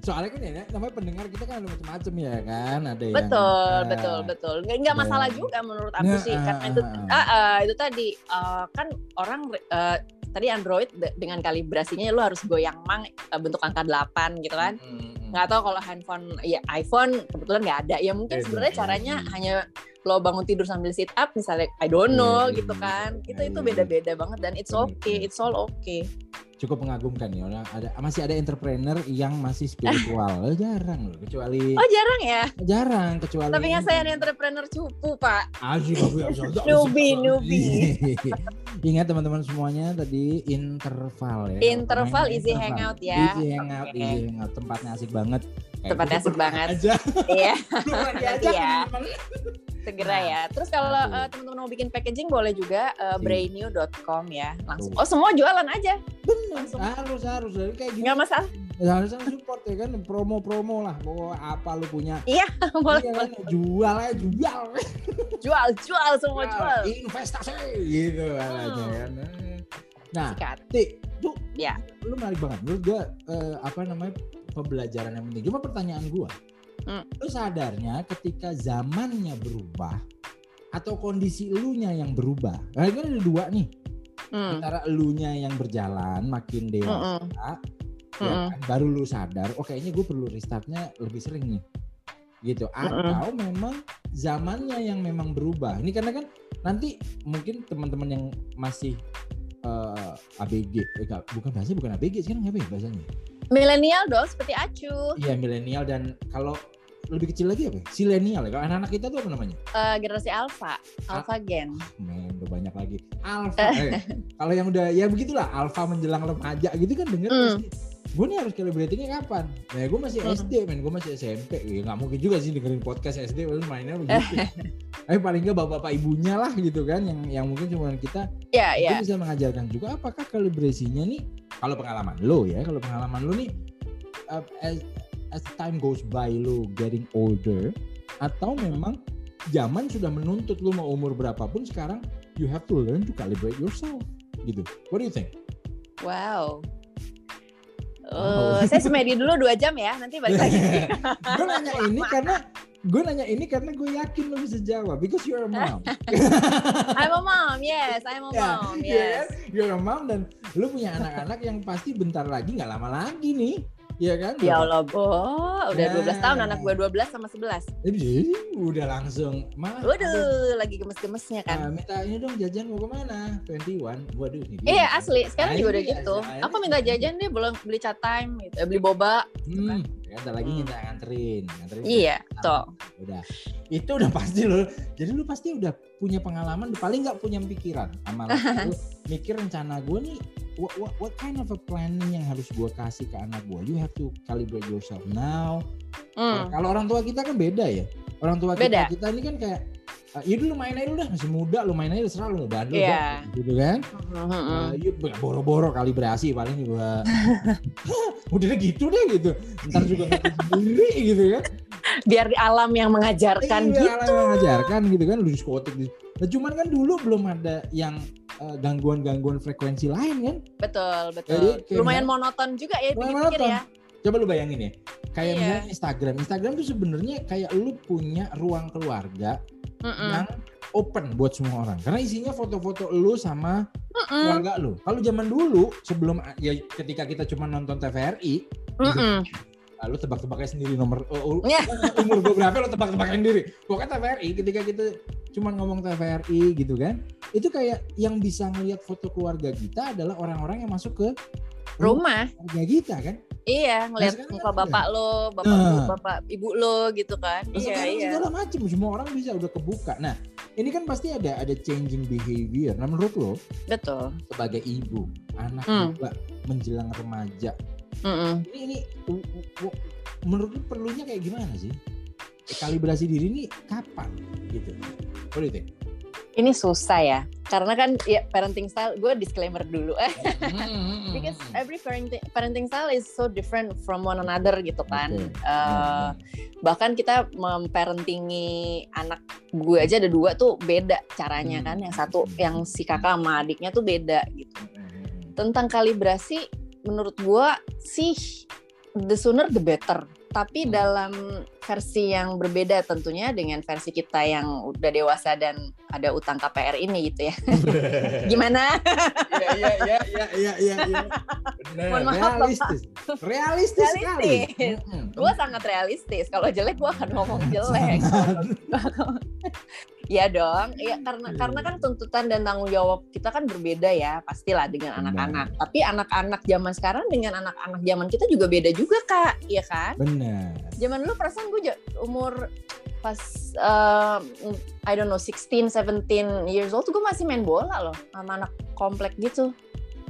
Speaker 1: Soalnya kan ya, namanya pendengar kita kan ada macam-macam ya kan, ada
Speaker 2: yang betul, betul, betul. Nggak, nggak masalah juga menurut aku nah, sih, karena itu, uh, uh, itu tadi uh, kan orang uh, tadi Android dengan kalibrasinya lu harus goyang mang bentuk angka 8 gitu kan. Nggak tahu kalau handphone ya iPhone kebetulan nggak ada. Ya mungkin sebenarnya caranya hanya lo bangun tidur sambil sit up misalnya I don't iya, know yeah, gitu iya, kan. itu itu beda-beda banget dan it's okay it's all okay
Speaker 1: cukup mengagumkan ya. Orang ada masih ada entrepreneur yang masih spiritual. *laughs* Oh, jarang loh kecuali
Speaker 2: oh jarang ya?
Speaker 1: Jarang kecuali
Speaker 2: tapi nggak saya entrepreneur cupu pak.
Speaker 1: Asyik, *laughs*
Speaker 2: nubi nubi. *laughs*
Speaker 1: Ingat teman-teman semuanya tadi interval ya.
Speaker 2: Interval easy hangout ya.
Speaker 1: Easy hangout okay. easy hangout. Tempatnya asik banget
Speaker 2: tempatnya asik banget. *laughs* iya. Iya. segera ya. Terus kalau uh, teman-teman mau bikin packaging boleh juga uh, brainew.com ya. Langsung. Oh, semua jualan aja.
Speaker 1: Benar. Harus harus. Kayak
Speaker 2: gini. Enggak masalah.
Speaker 1: Ya, harus support ya kan. Promo-promo lah. Bahwa apa lu punya.
Speaker 2: Iya *laughs* boleh,
Speaker 1: iya, kan? jual aja jual.
Speaker 2: Jual jual semua jual, jual.
Speaker 1: investasi. Gitu hmm. kan. Nah ti tuh ya lu menarik banget. Menurut gua uh, apa namanya pembelajaran yang penting cuma pertanyaan gua Hmm. Lu sadarnya ketika zamannya berubah atau kondisi elunya yang berubah. Nah, itu ada dua nih. Hmm. Antara elunya yang berjalan makin dewasa, hmm. ya hmm. kan, baru lu sadar, oh kayaknya gue perlu restartnya lebih sering nih. Gitu. Atau hmm. memang zamannya yang memang berubah. Ini karena kan nanti mungkin teman-teman yang masih uh, eh, ABG, eh, bukan bahasa bukan ABG sekarang apa ya bahasanya?
Speaker 2: Milenial dong, seperti Acu.
Speaker 1: Iya milenial dan kalau lebih kecil lagi apa? Silenial ya. Kalau anak-anak kita tuh apa namanya?
Speaker 2: Uh, generasi Alpha, Alpha Gen.
Speaker 1: Men, udah banyak lagi. Alpha. eh, *laughs* kalau yang udah ya begitulah, Alpha menjelang remaja gitu kan denger mm. Gue nih harus calibratingnya kapan? Nah gue masih hmm. SD men, gue masih SMP. Ya nggak mungkin juga sih dengerin podcast SD lalu mainnya *laughs* begitu. Tapi paling nggak bapak-bapak ibunya lah gitu kan yang yang mungkin cuma kita
Speaker 2: yeah, yeah.
Speaker 1: bisa mengajarkan juga apakah kalibrasinya nih kalau pengalaman lo ya kalau pengalaman lo nih uh, as, as time goes by lo getting older atau memang zaman sudah menuntut lo mau umur berapapun sekarang you have to learn to calibrate yourself gitu. What do you think?
Speaker 2: Wow, Uh, saya semedi dulu dua jam ya, nanti balik lagi. *laughs*
Speaker 1: gue nanya ini karena gue nanya ini karena gue yakin lo bisa jawab because you're a mom. *laughs*
Speaker 2: I'm a mom, yes, I'm a yeah, mom,
Speaker 1: yes. Yeah, you're a mom dan lo punya anak-anak yang pasti bentar lagi nggak lama lagi nih Iya kan?
Speaker 2: Ya Allah, Bo. Udah nah. 12 tahun anak gue 12 sama 11.
Speaker 1: Jadi udah langsung.
Speaker 2: Mah, Waduh, lagi gemes-gemesnya kan. Nah,
Speaker 1: minta ini dong jajan mau ke mana? 21. Waduh,
Speaker 2: ini. Iya, asli. Sekarang juga udah gitu. Aku minta jajan deh belum beli chat time gitu. Eh, beli boba
Speaker 1: gitu kan. Hmm, ya, ada lagi hmm. minta nganterin, nganterin.
Speaker 2: Iya, toh.
Speaker 1: Udah. Itu udah pasti lo. Jadi lu pasti udah punya pengalaman, paling nggak punya pikiran. Amal *laughs* mikir rencana gue nih what, what, what kind of a planning yang harus gue kasih ke anak gue? You have to calibrate yourself now. Mm. Kalau orang tua kita kan beda ya. Orang tua beda. kita kita ini kan kayak uh, ya dulu main aja udah masih muda lu main aja terserah lu mau bandel yeah. gitu kan uh, yuk boro-boro kalibrasi paling juga udah gitu deh gitu ntar juga sendiri gitu kan
Speaker 2: biar di alam yang mengajarkan iya, gitu alam
Speaker 1: yang mengajarkan gitu kan lu diskotik gitu. nah cuman kan dulu belum ada yang Eh, gangguan-gangguan frekuensi lain kan?
Speaker 2: Betul, betul. Jadi, Lumayan monoton juga ya
Speaker 1: pikir ya. Coba lu bayangin ya, kayak iya. misalnya Instagram. Instagram tuh sebenarnya kayak lu punya ruang keluarga mm -mm. yang open buat semua orang. Karena isinya foto-foto lu sama mm -mm. keluarga lu. Kalau zaman dulu sebelum ya ketika kita cuma nonton TVRI, mm -mm. Gitu, lu tebak-tebaknya sendiri nomor uh, yeah. *laughs* umur gue berapa lu tebak-tebakin sendiri. Pokoknya TVRI ketika kita cuma ngomong TVRI gitu kan itu kayak yang bisa ngelihat foto keluarga kita adalah orang-orang yang masuk ke
Speaker 2: rumah
Speaker 1: keluarga kita kan
Speaker 2: iya ngelihat nah, muka bapak ya. lo bapak nah. ibu, bapak ibu lo gitu kan
Speaker 1: nah, iya iya segala macam semua orang bisa udah kebuka nah ini kan pasti ada ada changing behavior nah menurut lo
Speaker 2: betul
Speaker 1: sebagai ibu anak hmm. juga menjelang remaja mm -mm. ini ini menurut lo perlunya kayak gimana sih kalibrasi diri ini kapan gitu What do you think?
Speaker 2: Ini susah ya, karena kan ya parenting style. Gue disclaimer dulu, eh, *laughs* because every parenting parenting style is so different from one another gitu kan. Okay. Uh, bahkan kita memparentingi anak gue aja ada dua tuh beda caranya kan. Yang satu yang si kakak sama adiknya tuh beda gitu. Tentang kalibrasi, menurut gue sih the sooner the better tapi hmm. dalam versi yang berbeda tentunya dengan versi kita yang udah dewasa dan ada utang KPR ini gitu ya. *laughs* Gimana?
Speaker 1: Iya iya iya iya iya iya. iya. realistis. realistis. Realistis sekali.
Speaker 2: Gue sangat realistis. Kalau jelek gue akan ngomong jelek. *laughs* Iya dong, ya karena karena kan tuntutan dan tanggung jawab kita kan berbeda ya, pastilah dengan anak-anak. Tapi anak-anak zaman sekarang dengan anak-anak zaman kita juga beda juga kak, iya kan?
Speaker 1: Benar.
Speaker 2: Zaman dulu perasaan gue umur pas uh, I don't know 16, 17 years old tuh gue masih main bola loh sama anak komplek gitu.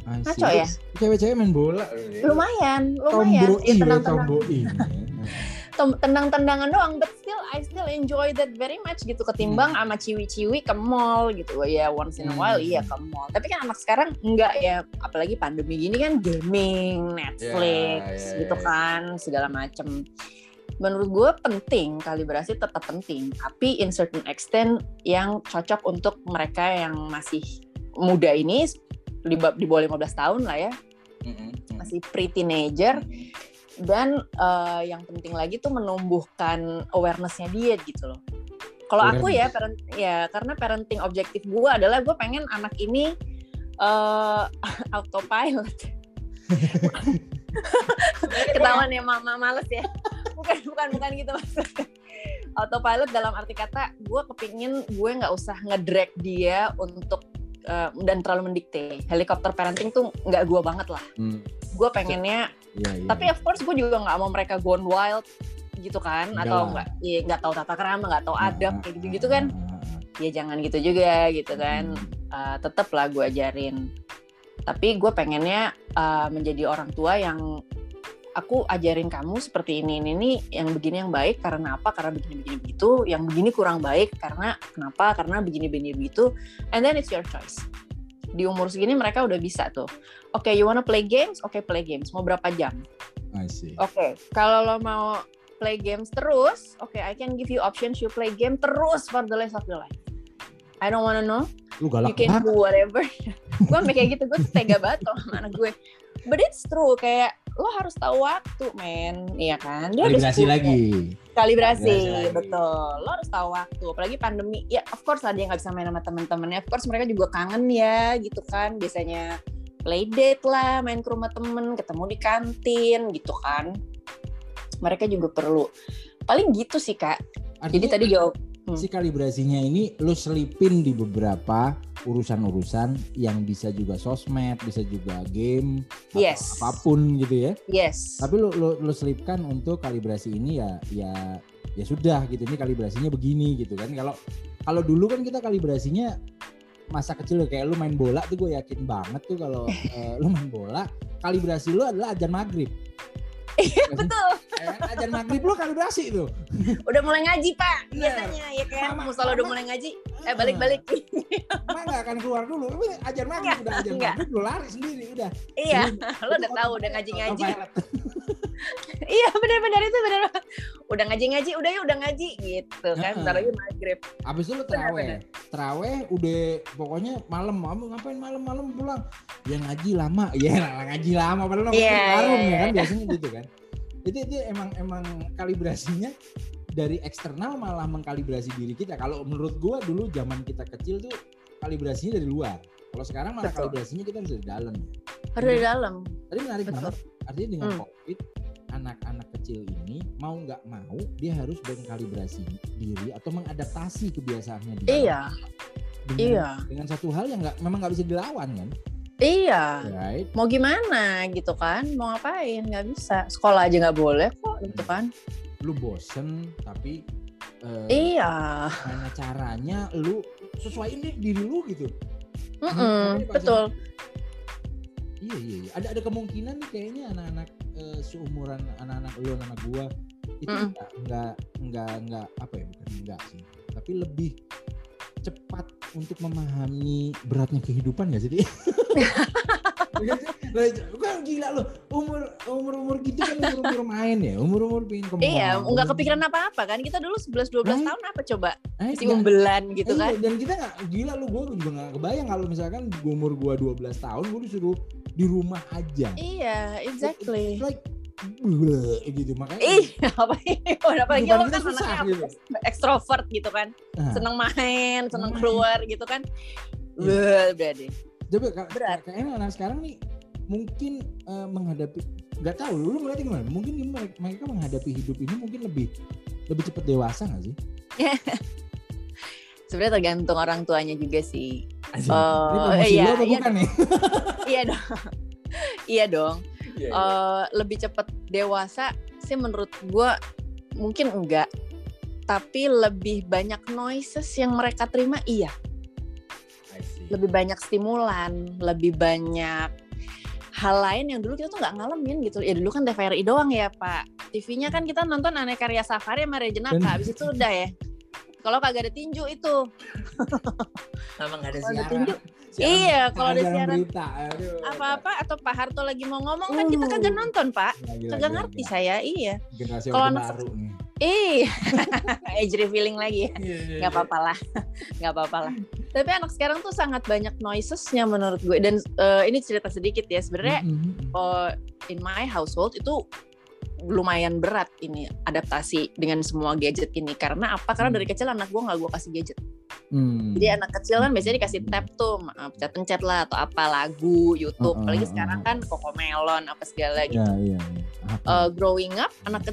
Speaker 2: Ngaco ya?
Speaker 1: Cewek-cewek main bola.
Speaker 2: Lumayan, lumayan.
Speaker 1: Tomboi, ya, tenang-tenang *laughs*
Speaker 2: tendang-tendangan doang but still I still enjoy that very much gitu ketimbang hmm. sama ciwi-ciwi ke mall gitu. Ya yeah, once in a while hmm. iya ke mall. Tapi kan anak sekarang enggak ya apalagi pandemi gini kan gaming Netflix yeah, yeah, gitu yeah. kan segala macem. Menurut gue penting kalibrasi tetap penting tapi in certain extent yang cocok untuk mereka yang masih muda ini di, di bawah 15 tahun lah ya. Masih pre-teenager dan uh, yang penting lagi tuh menumbuhkan awarenessnya dia gitu loh. Kalau aku ya parent ya karena parenting objektif gue adalah gue pengen anak ini uh, *laughs* autopilot. *laughs* Ketahuan ya mama males ya. Bukan bukan bukan gitu maksudnya. Autopilot dalam arti kata gue kepingin gue nggak usah ngedrag dia untuk uh, dan terlalu mendikte. Helikopter parenting tuh nggak gue banget lah. Hmm. gue pengennya yeah, yeah. tapi of course gue juga nggak mau mereka gone wild gitu kan Enggak atau nggak ya nggak tahu tata kerama nggak tahu adab kayak gitu gitu kan. ya jangan gitu juga gitu kan. Hmm. uh, tetap lah gue ajarin. Tapi gue pengennya uh, menjadi orang tua yang aku ajarin kamu seperti ini ini nih yang begini yang baik karena apa? Karena begini begini begitu. Yang begini kurang baik karena kenapa? Karena begini begini begitu. And then it's your choice. Di umur segini mereka udah bisa tuh. Oke okay, you wanna play games? Oke okay, play games. Mau berapa jam? Oke okay, kalau lo mau play games terus oke okay, I can give you options you play game terus for the rest of your life. I don't wanna know.
Speaker 1: Lu galak
Speaker 2: you can do whatever. *laughs* Gue kayak gitu gue tega banget loh sama anak gue. But it's true kayak lo harus tahu waktu men. Iya kan?
Speaker 1: Dia kalibrasi lagi.
Speaker 2: kalibrasi, kalibrasi betul. Lo harus tahu waktu apalagi pandemi. Ya of course lah dia nggak bisa main sama temen-temennya. Of course mereka juga kangen ya gitu kan. Biasanya play date lah main ke rumah temen ketemu di kantin gitu kan. Mereka juga perlu. Paling gitu sih kak. Artinya, jadi tadi jawab
Speaker 1: hmm. si kalibrasinya ini lo selipin di beberapa urusan-urusan yang bisa juga sosmed, bisa juga game,
Speaker 2: yes.
Speaker 1: apa pun gitu ya.
Speaker 2: Yes.
Speaker 1: Tapi lo lo, lo selipkan untuk kalibrasi ini ya ya ya sudah gitu ini kalibrasinya begini gitu kan. Kalau kalau dulu kan kita kalibrasinya masa kecil kayak lu main bola tuh gue yakin banget tuh kalau uh, *laughs* lu main bola kalibrasi lu adalah ajan maghrib
Speaker 2: Iya betul.
Speaker 1: Eh, ajar maghrib lo kalibrasi tuh.
Speaker 2: Udah mulai ngaji pak, biasanya ya kan. Mama, Musola udah mulai ngaji, eh balik-balik.
Speaker 1: Mama nggak akan keluar dulu. Ajar maghrib udah ajar maghrib lo lari sendiri udah.
Speaker 2: Iya, lo *laughs* udah tahu udah ngaji-ngaji. *laughs* iya benar-benar itu benar. Udah ngaji-ngaji, udah ya udah ngaji gitu kan. Bentar lagi maghrib.
Speaker 1: Abis itu lo teraweh. Teraweh udah pokoknya malam. Kamu ngapain malam-malam pulang? Ya ngaji lama. *laughs* Ya ngaji lama. Padahal yeah. warung ya kan biasanya gitu kan itu itu emang emang kalibrasinya dari eksternal malah mengkalibrasi diri kita kalau menurut gua dulu zaman kita kecil tuh kalibrasinya dari luar kalau sekarang malah Betul. kalibrasinya kita harus dari dalam
Speaker 2: harus dari dalam
Speaker 1: tadi menarik Betul. banget artinya dengan hmm. covid anak-anak kecil ini mau nggak mau dia harus mengkalibrasi diri atau mengadaptasi kebiasaannya dia
Speaker 2: iya
Speaker 1: dengan, iya dengan satu hal yang nggak memang nggak bisa dilawan kan
Speaker 2: Iya. Right. Mau gimana gitu kan? Mau ngapain? Nggak bisa. Sekolah aja nggak boleh kok gitu kan.
Speaker 1: Lu bosen tapi
Speaker 2: uh, iya.
Speaker 1: Mana caranya lu sesuaiin deh diri lu gitu.
Speaker 2: Mm -mm, betul.
Speaker 1: Iya iya iya. Ada ada kemungkinan nih kayaknya anak-anak uh, seumuran anak-anak lu anak gua itu mm. enggak, enggak enggak enggak apa ya bukan enggak sih. Tapi lebih cepat untuk memahami beratnya kehidupan gak sih? *laughs* kan gila loh umur umur umur gitu kan umur umur main ya. Umur umur
Speaker 2: pengen ke mana iya nggak kepikiran apa apa kan. Kita dulu 11 12 belas tahun apa coba? Eh, masih membelan gitu eh, kan
Speaker 1: dan kita nggak gila lo gue juga nggak kebayang kalau misalkan umur gue 12 tahun gue disuruh di rumah aja.
Speaker 2: Iya exactly.
Speaker 1: Like gitu makanya
Speaker 2: iya apa apalagi *laughs* lo kan anaknya gitu. ekstrovert gitu kan. Nah. seneng main seneng keluar gitu kan. Iya. berarti
Speaker 1: coba berat. kayaknya anak sekarang nih mungkin uh, menghadapi nggak tahu lu ngeliatnya gimana? Mungkin mereka menghadapi hidup ini mungkin lebih lebih cepat dewasa nggak sih? *laughs*
Speaker 2: Sebenarnya tergantung orang tuanya juga sih.
Speaker 1: Oh iya, iya, bukan nih? *laughs* *laughs*
Speaker 2: Iya dong. Iya dong. Yeah, yeah. Uh, lebih cepat dewasa sih menurut gue mungkin enggak. Tapi lebih banyak noises yang mereka terima iya lebih banyak stimulan lebih banyak hal lain yang dulu kita tuh nggak ngalamin gitu ya dulu kan TVRI doang ya pak TV-nya kan kita nonton aneh karya safari sama Rejenaka habis itu udah ya kalau kagak ada tinju itu
Speaker 1: Emang gak ada siaran.
Speaker 2: iya, kalau ada siaran apa-apa atau Pak Harto lagi mau ngomong kan kita kagak uh. nonton Pak, kagak ngerti saya. Iya.
Speaker 1: Kalau anak
Speaker 2: Iya, *laughs* age revealing lagi ya. Yeah, yeah, gak iya. apa-apa lah, gak apa-apa lah. Tapi anak sekarang tuh sangat banyak noisesnya menurut gue. Dan uh, ini cerita sedikit ya, sebenarnya mm -hmm. uh, in my household itu lumayan berat ini adaptasi dengan semua gadget ini karena apa karena dari hmm. kecil anak gue nggak gue kasih gadget hmm. jadi anak kecil kan biasanya dikasih tab tuh pencet pencet lah atau apa lagu YouTube uh, uh, apalagi sekarang kan Melon apa segala gitu yeah, yeah, yeah. Uh, growing up anak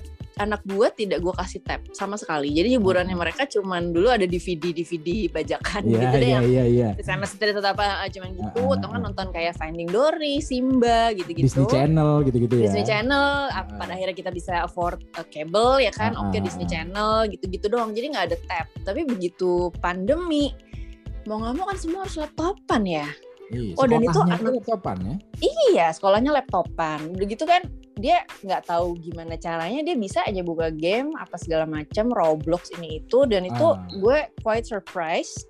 Speaker 2: anak gue tidak gue kasih tab sama sekali. Jadi hiburannya mereka cuman dulu ada DVD DVD bajakan yeah, gitu deh yeah, yang yeah, yeah. atau apa ah, cuman gitu uh, uh, atau kan nonton kayak Finding Dory, Simba gitu-gitu.
Speaker 1: Disney Channel gitu-gitu ya.
Speaker 2: Disney Channel uh, pada akhirnya kita bisa afford a cable ya kan. Uh, Oke okay, Disney Channel gitu-gitu doang. Jadi nggak ada tab. Tapi begitu pandemi mau nggak mau kan semua harus laptopan ya.
Speaker 1: Iya, oh dan itu anak laptopan ya?
Speaker 2: Iya, sekolahnya laptopan. Udah gitu kan dia nggak tahu gimana caranya dia bisa aja buka game apa segala macam Roblox ini itu dan itu uh. gue quite surprised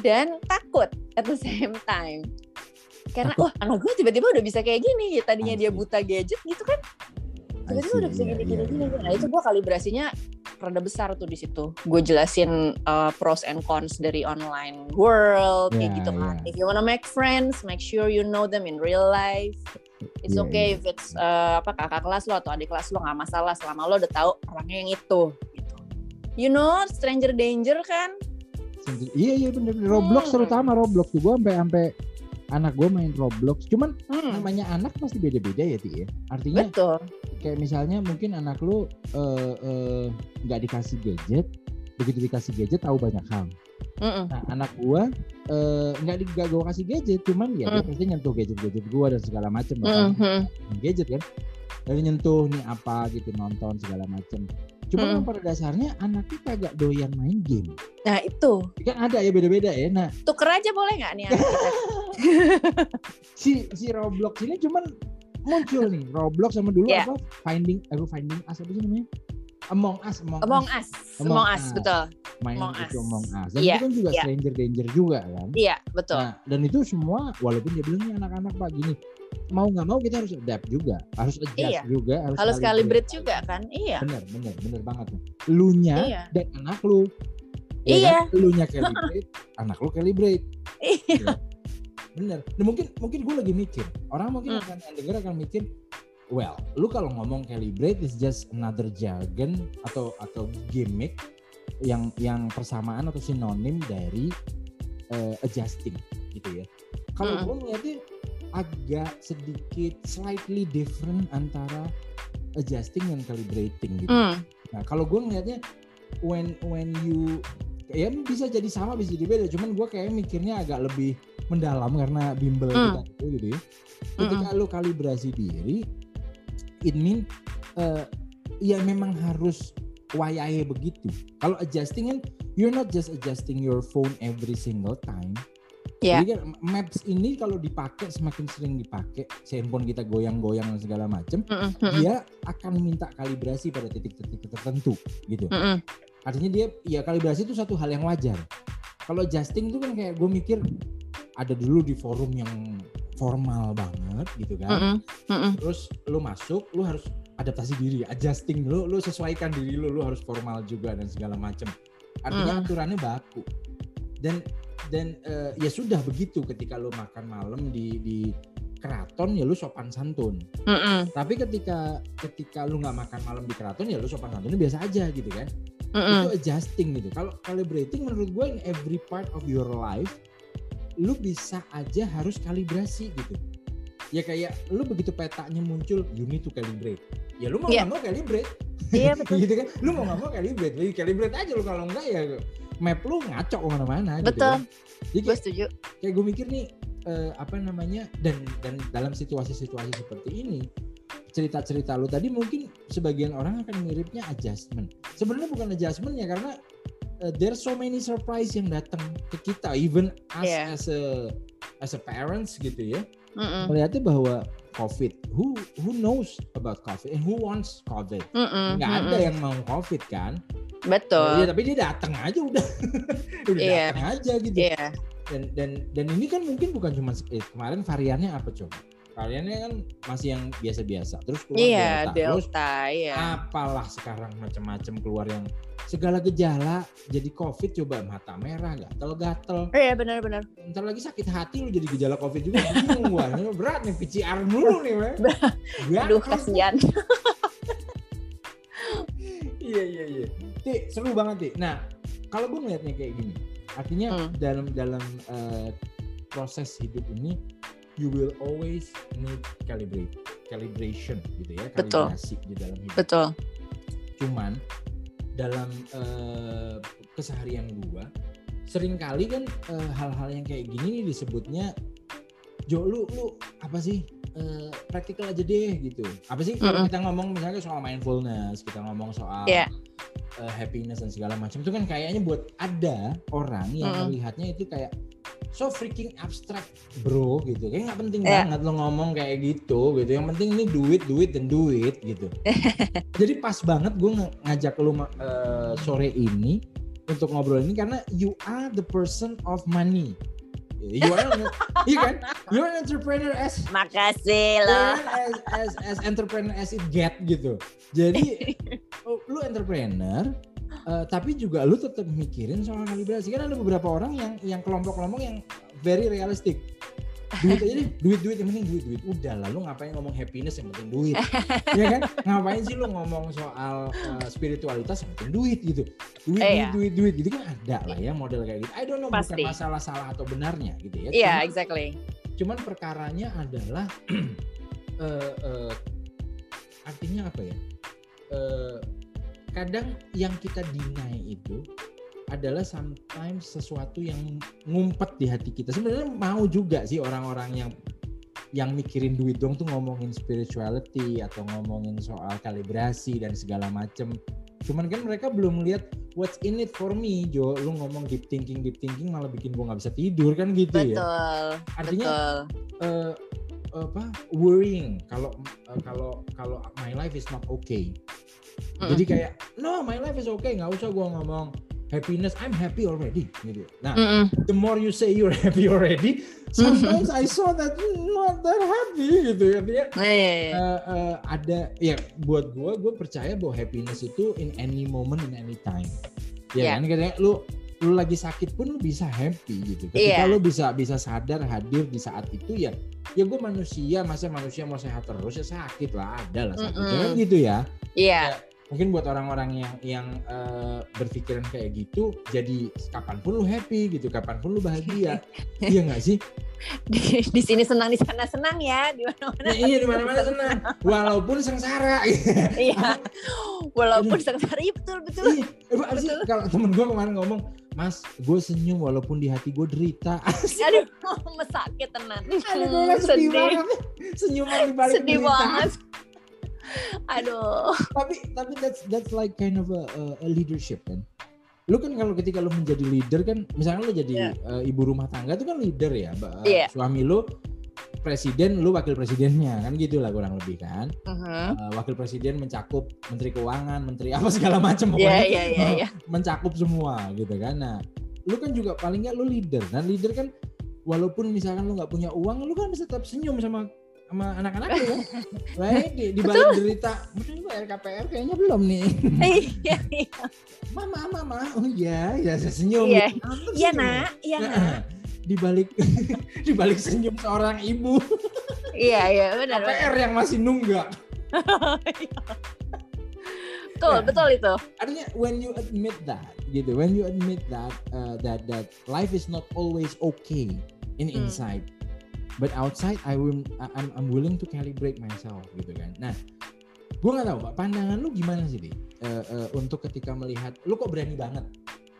Speaker 2: dan takut at the same time. Karena wah anak gue tiba-tiba udah bisa kayak gini ya tadinya dia buta gadget gitu kan. Tiba-tiba udah bisa gini gini gini nah itu gue kalibrasinya rada besar tuh di situ gue jelasin uh, pros and cons dari online world yeah, kayak gitu kan yeah. if you wanna make friends make sure you know them in real life it's yeah, okay yeah. if it's uh, apa kakak kelas lo atau adik kelas lo nggak masalah selama lo udah tahu orangnya yang itu gitu you know stranger danger kan
Speaker 1: iya iya bener Roblox hmm. terutama Roblox tuh gue sampai sampai anak gue main Roblox cuman hmm. namanya anak pasti beda-beda ya Ti ya artinya Betul. Kayak misalnya mungkin anak lu uh, uh, nggak dikasih gadget begitu dikasih gadget tahu banyak hal Mm-mm. Nah anak gua uh, nggak di gue kasih gadget, cuman ya mm. dia pasti nyentuh gadget-gadget gua dan segala macam. Mm-hmm. gadget kan, dari nyentuh nih apa gitu nonton segala macam. Cuma hmm. pada dasarnya anaknya kagak doyan main game.
Speaker 2: Nah itu.
Speaker 1: Kan ada ya beda-beda ya. Nah.
Speaker 2: Tuker aja boleh nggak nih anak kita? *laughs*
Speaker 1: si si Roblox ini cuman muncul nih Roblox sama dulu yeah. apa Finding apa Finding Us apa sih namanya? Among Us,
Speaker 2: Among, Among Us. Us. Among, Us, betul.
Speaker 1: Main Among itu Us. Among Us. Dan yeah. itu kan juga yeah. Stranger Danger juga kan?
Speaker 2: Iya, yeah, betul. Nah,
Speaker 1: dan itu semua walaupun dia bilang nih anak-anak Pak gini, mau nggak mau kita harus adapt juga, harus adjust iya. juga,
Speaker 2: harus, harus calibrate juga kan, iya.
Speaker 1: Bener, bener, bener banget. Lu nya iya. dan anak lu.
Speaker 2: Ya iya.
Speaker 1: Kan? Lu nya calibrate, *laughs* anak lu calibrate. Iya. Bener. Nah, mungkin mungkin gue lagi mikir, orang mungkin hmm. akan denger akan mikir, well, lu kalau ngomong calibrate is just another jargon atau atau gimmick yang yang persamaan atau sinonim dari uh, adjusting gitu ya. Kalau hmm. gue ngeliatnya agak sedikit slightly different antara adjusting dan calibrating gitu. Mm. Nah kalau gue ngeliatnya when when you ya bisa jadi sama bisa jadi beda. Cuman gue kayak mikirnya agak lebih mendalam karena bimbel mm. kita itu gitu ya. Ketika mm lo kalibrasi diri, it mean uh, ya memang harus wayahe begitu. Kalau adjusting kan you're not just adjusting your phone every single time Yeah. Jadi kan maps ini kalau dipakai semakin sering dipakai, handphone kita goyang-goyang dan segala macam, mm -hmm. dia akan minta kalibrasi pada titik-titik tertentu gitu. Mm -hmm. Artinya dia ya kalibrasi itu satu hal yang wajar. Kalau adjusting itu kan kayak gue mikir ada dulu di forum yang formal banget gitu kan. Mm -hmm. Mm -hmm. Terus lu masuk, lu harus adaptasi diri, adjusting lu, lu sesuaikan diri lu, lu harus formal juga dan segala macam. Artinya mm. aturannya baku. Dan dan uh, ya sudah begitu ketika lu makan malam di di keraton ya lu sopan santun. Mm -mm. Tapi ketika ketika lu nggak makan malam di keraton ya lu sopan santunnya biasa aja gitu kan. Mm -mm. Itu adjusting gitu. Kalau calibrating menurut gue in every part of your life lu bisa aja harus kalibrasi gitu. Ya kayak lu begitu petanya muncul you need to calibrate. Ya lu mau yeah. mau calibrate. Iya yeah, *laughs* betul. gitu kan. Lu mau nggak mau calibrate. Jadi calibrate aja lu kalau enggak ya map lu ngaco ke mana-mana
Speaker 2: gitu betul gitu Jadi, gue setuju
Speaker 1: kayak gue mikir nih uh, apa namanya dan dan dalam situasi-situasi seperti ini cerita-cerita lu tadi mungkin sebagian orang akan miripnya adjustment sebenarnya bukan adjustment ya karena uh, there's so many surprise yang datang ke kita even as yeah. as a as a parents gitu ya Mm-mm. melihatnya bahwa COVID who who knows about COVID and who wants COVID nggak ada yang mau COVID kan
Speaker 2: Betul.
Speaker 1: Iya, tapi dia datang aja udah. *laughs* udah yeah. datang aja gitu. Yeah. Dan dan dan ini kan mungkin bukan cuma eh, kemarin variannya apa coba? Variannya kan masih yang biasa-biasa. Terus keluar
Speaker 2: yeah, Delta. Delta Terus yeah.
Speaker 1: apalah sekarang macam-macam keluar yang segala gejala jadi covid coba mata merah gatel-gatel.
Speaker 2: Iya benar-benar.
Speaker 1: Ntar lagi sakit hati lu jadi gejala covid juga bingung gua. Berat nih PCR dulu nih, Weh. *laughs*
Speaker 2: Aduh kasihan. *laughs*
Speaker 1: iya iya iya. Ti, seru banget Ti. Nah, kalau gue ngeliatnya kayak gini, artinya hmm. dalam dalam uh, proses hidup ini you will always need calibrate calibration gitu ya, kalibrasi Betul. di dalam hidup.
Speaker 2: Betul.
Speaker 1: Cuman dalam uh, keseharian gua sering kali kan uh, hal-hal yang kayak gini disebutnya Jo lu lu apa sih uh, praktikal aja deh gitu. Apa sih mm -hmm. kita ngomong misalnya soal mindfulness, kita ngomong soal yeah. uh, happiness dan segala macam itu kan kayaknya buat ada orang yang mm -hmm. melihatnya itu kayak so freaking abstract bro. gitu. Kayak nggak penting yeah. banget lo ngomong kayak gitu gitu. Yang penting ini duit duit dan duit gitu. *laughs* Jadi pas banget gue ngajak lo uh, sore ini untuk ngobrol ini karena you are the person of money. You are *laughs* iya kan? You are an entrepreneur as
Speaker 2: makasih lo.
Speaker 1: as, as as entrepreneur as it get gitu. Jadi *laughs* lu entrepreneur uh, tapi juga lu tetap mikirin soal kalibrasi. Kan ada beberapa orang yang yang kelompok-kelompok yang very realistic. Duit aja deh duit duit yang penting duit duit udah lalu ngapain ngomong happiness yang penting duit. Ya kan? Ngapain sih lu ngomong soal uh, spiritualitas yang penting duit gitu. Duit eh, duit, duit duit gitu kan? Ada lah ya model kayak gitu. I don't know Pasti. bukan masalah salah atau benarnya gitu ya.
Speaker 2: Iya yeah, exactly.
Speaker 1: cuman perkaranya adalah uh, *clears throat* uh, artinya apa ya? Uh, kadang yang kita deny itu adalah sometimes sesuatu yang ngumpet di hati kita. Sebenarnya mau juga sih orang-orang yang yang mikirin duit dong tuh ngomongin spirituality atau ngomongin soal kalibrasi dan segala macem. Cuman kan mereka belum lihat what's in it for me, Jo. Lu ngomong deep thinking, deep thinking malah bikin gua nggak bisa tidur kan gitu
Speaker 2: betul,
Speaker 1: ya.
Speaker 2: Betul.
Speaker 1: Artinya Uh, apa worrying kalau uh, kalau kalau my life is not okay Mm. Jadi kayak no my life is okay nggak usah gue ngomong happiness I'm happy already gitu. Nah mm -mm. the more you say you're *laughs* happy already, sometimes I saw that not that happy gitu ya. Dia uh, uh, uh, ada ya buat gue gue percaya bahwa happiness itu in any moment in any time. Ya yeah. kan katanya lu lu lagi sakit pun lu bisa happy gitu. Ketika yeah. lu bisa bisa sadar hadir di saat itu ya ya gue manusia masa manusia mau sehat terus ya sakit lah ada lah sakit mm -mm. gitu ya.
Speaker 2: Iya. Yeah
Speaker 1: mungkin buat orang-orang yang yang uh, berpikiran kayak gitu jadi kapan pun lu happy gitu kapan pun lu bahagia *laughs* iya nggak sih
Speaker 2: di, di sini senang di sana senang ya di mana-mana
Speaker 1: iya di mana-mana senang walaupun sengsara *laughs*
Speaker 2: iya walaupun sengsara iya betul betul, iya.
Speaker 1: betul. kalau temen gue kemarin ngomong Mas, gue senyum walaupun di hati gue derita. *laughs*
Speaker 2: Aduh, mesakit tenan.
Speaker 1: Aduh, gue sedih banget. Senyuman di balik
Speaker 2: Sedih derita. banget Aduh.
Speaker 1: tapi tapi that's that's like kind of a, a leadership kan. Lu kan kalau ketika lu menjadi leader kan, misalnya lu jadi yeah. uh, ibu rumah tangga itu kan leader ya, mbak. Yeah. Suami lu presiden, lu wakil presidennya kan gitulah kurang lebih kan. Uh-huh. Uh, wakil presiden mencakup menteri keuangan, menteri apa segala *laughs* macam
Speaker 2: pokoknya yeah, yeah, yeah, yeah. *laughs*
Speaker 1: mencakup semua gitu kan. Nah, lu kan juga paling nggak lu leader dan leader kan walaupun misalkan lu nggak punya uang, lu kan bisa tetap senyum sama sama anak-anak ya. *laughs* Baik di, di balik derita, mungkin gue RKPR kayaknya belum nih. *laughs*
Speaker 2: Iya, iya.
Speaker 1: Mama, mama, oh iya, ya saya senyum.
Speaker 2: Iya, iya nak, iya nak.
Speaker 1: Di balik *laughs* di balik senyum seorang ibu.
Speaker 2: Iya, iya, benar.
Speaker 1: KPR yang masih nunggak.
Speaker 2: betul, ya. betul itu.
Speaker 1: Artinya when you admit that, gitu, when you admit that uh, that that life is not always okay in hmm. inside. Hmm but outside I will I'm, I'm willing to calibrate myself gitu kan. Nah gue nggak tahu pak. Pandangan lu gimana sih di uh, uh, untuk ketika melihat lu kok berani banget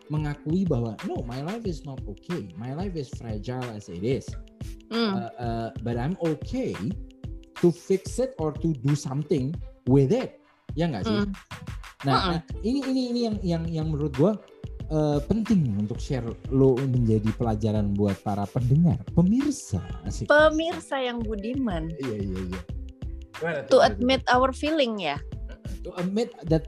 Speaker 1: mengakui bahwa no my life is not okay. My life is fragile as it is. Mm. uh, uh, but I'm okay to fix it or to do something with it. Ya nggak sih? Mm. nah, uh -uh. nah ini ini ini yang yang yang menurut gue uh, penting untuk share lo menjadi pelajaran buat para pendengar, pemirsa.
Speaker 2: Asik. Pemirsa yang budiman.
Speaker 1: Iya iya iya.
Speaker 2: to admit our feeling ya.
Speaker 1: To admit that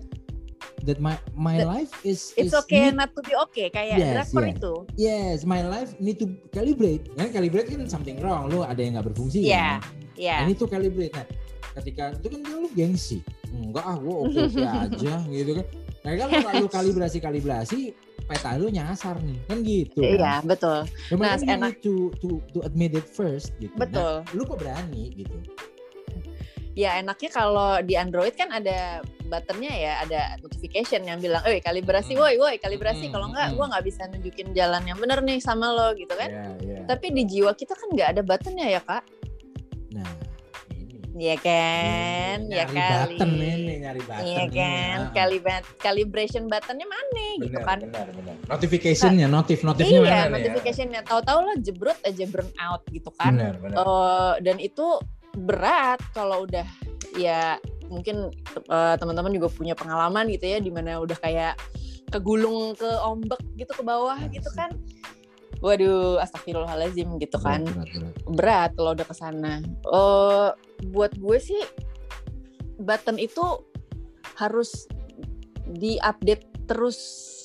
Speaker 1: that my my that life is
Speaker 2: it's
Speaker 1: is
Speaker 2: okay need, not to be okay kayak yes, drakor yes. itu.
Speaker 1: Yes, my life need to calibrate. Kan calibrate kan something wrong, lo ada yang nggak berfungsi.
Speaker 2: Iya. Yeah, iya. Yeah.
Speaker 1: Ini tuh calibrate. Nah, ketika itu kan lu gengsi. Enggak ah, gue *laughs* oke oke aja gitu kan. Nah kalau lu kalibrasi kalibrasi peta lu nyasar nih kan gitu
Speaker 2: iya kan? betul
Speaker 1: Cuma nah enak to to to admit it first gitu
Speaker 2: nah, betul
Speaker 1: nah, lu kok berani gitu
Speaker 2: ya enaknya kalau di Android kan ada buttonnya ya ada notification yang bilang, eh kalibrasi, hmm. woi woi kalibrasi. Hmm. Kalau enggak, hmm. gue nggak bisa nunjukin jalan yang benar nih sama lo gitu kan. Yeah, yeah. Tapi di jiwa kita kan nggak ada buttonnya ya kak.
Speaker 1: Nah,
Speaker 2: Iya kan, ya kali.
Speaker 1: Button ini nyari button.
Speaker 2: Iya kan, ya. Kalibat calibration buttonnya mana gitu kan?
Speaker 1: Benar, benar. Notificationnya, notif notifnya
Speaker 2: iya, mana? notificationnya. Tahu-tahu lo jebrut aja burn out gitu kan? Benar, benar. Uh, dan itu berat kalau udah ya mungkin uh, teman-teman juga punya pengalaman gitu ya, di mana udah kayak kegulung ke ombak gitu ke bawah gitu kan waduh astagfirullahaladzim gitu kan berat, berat, berat. berat kalau udah ke sana uh, buat gue sih button itu harus diupdate terus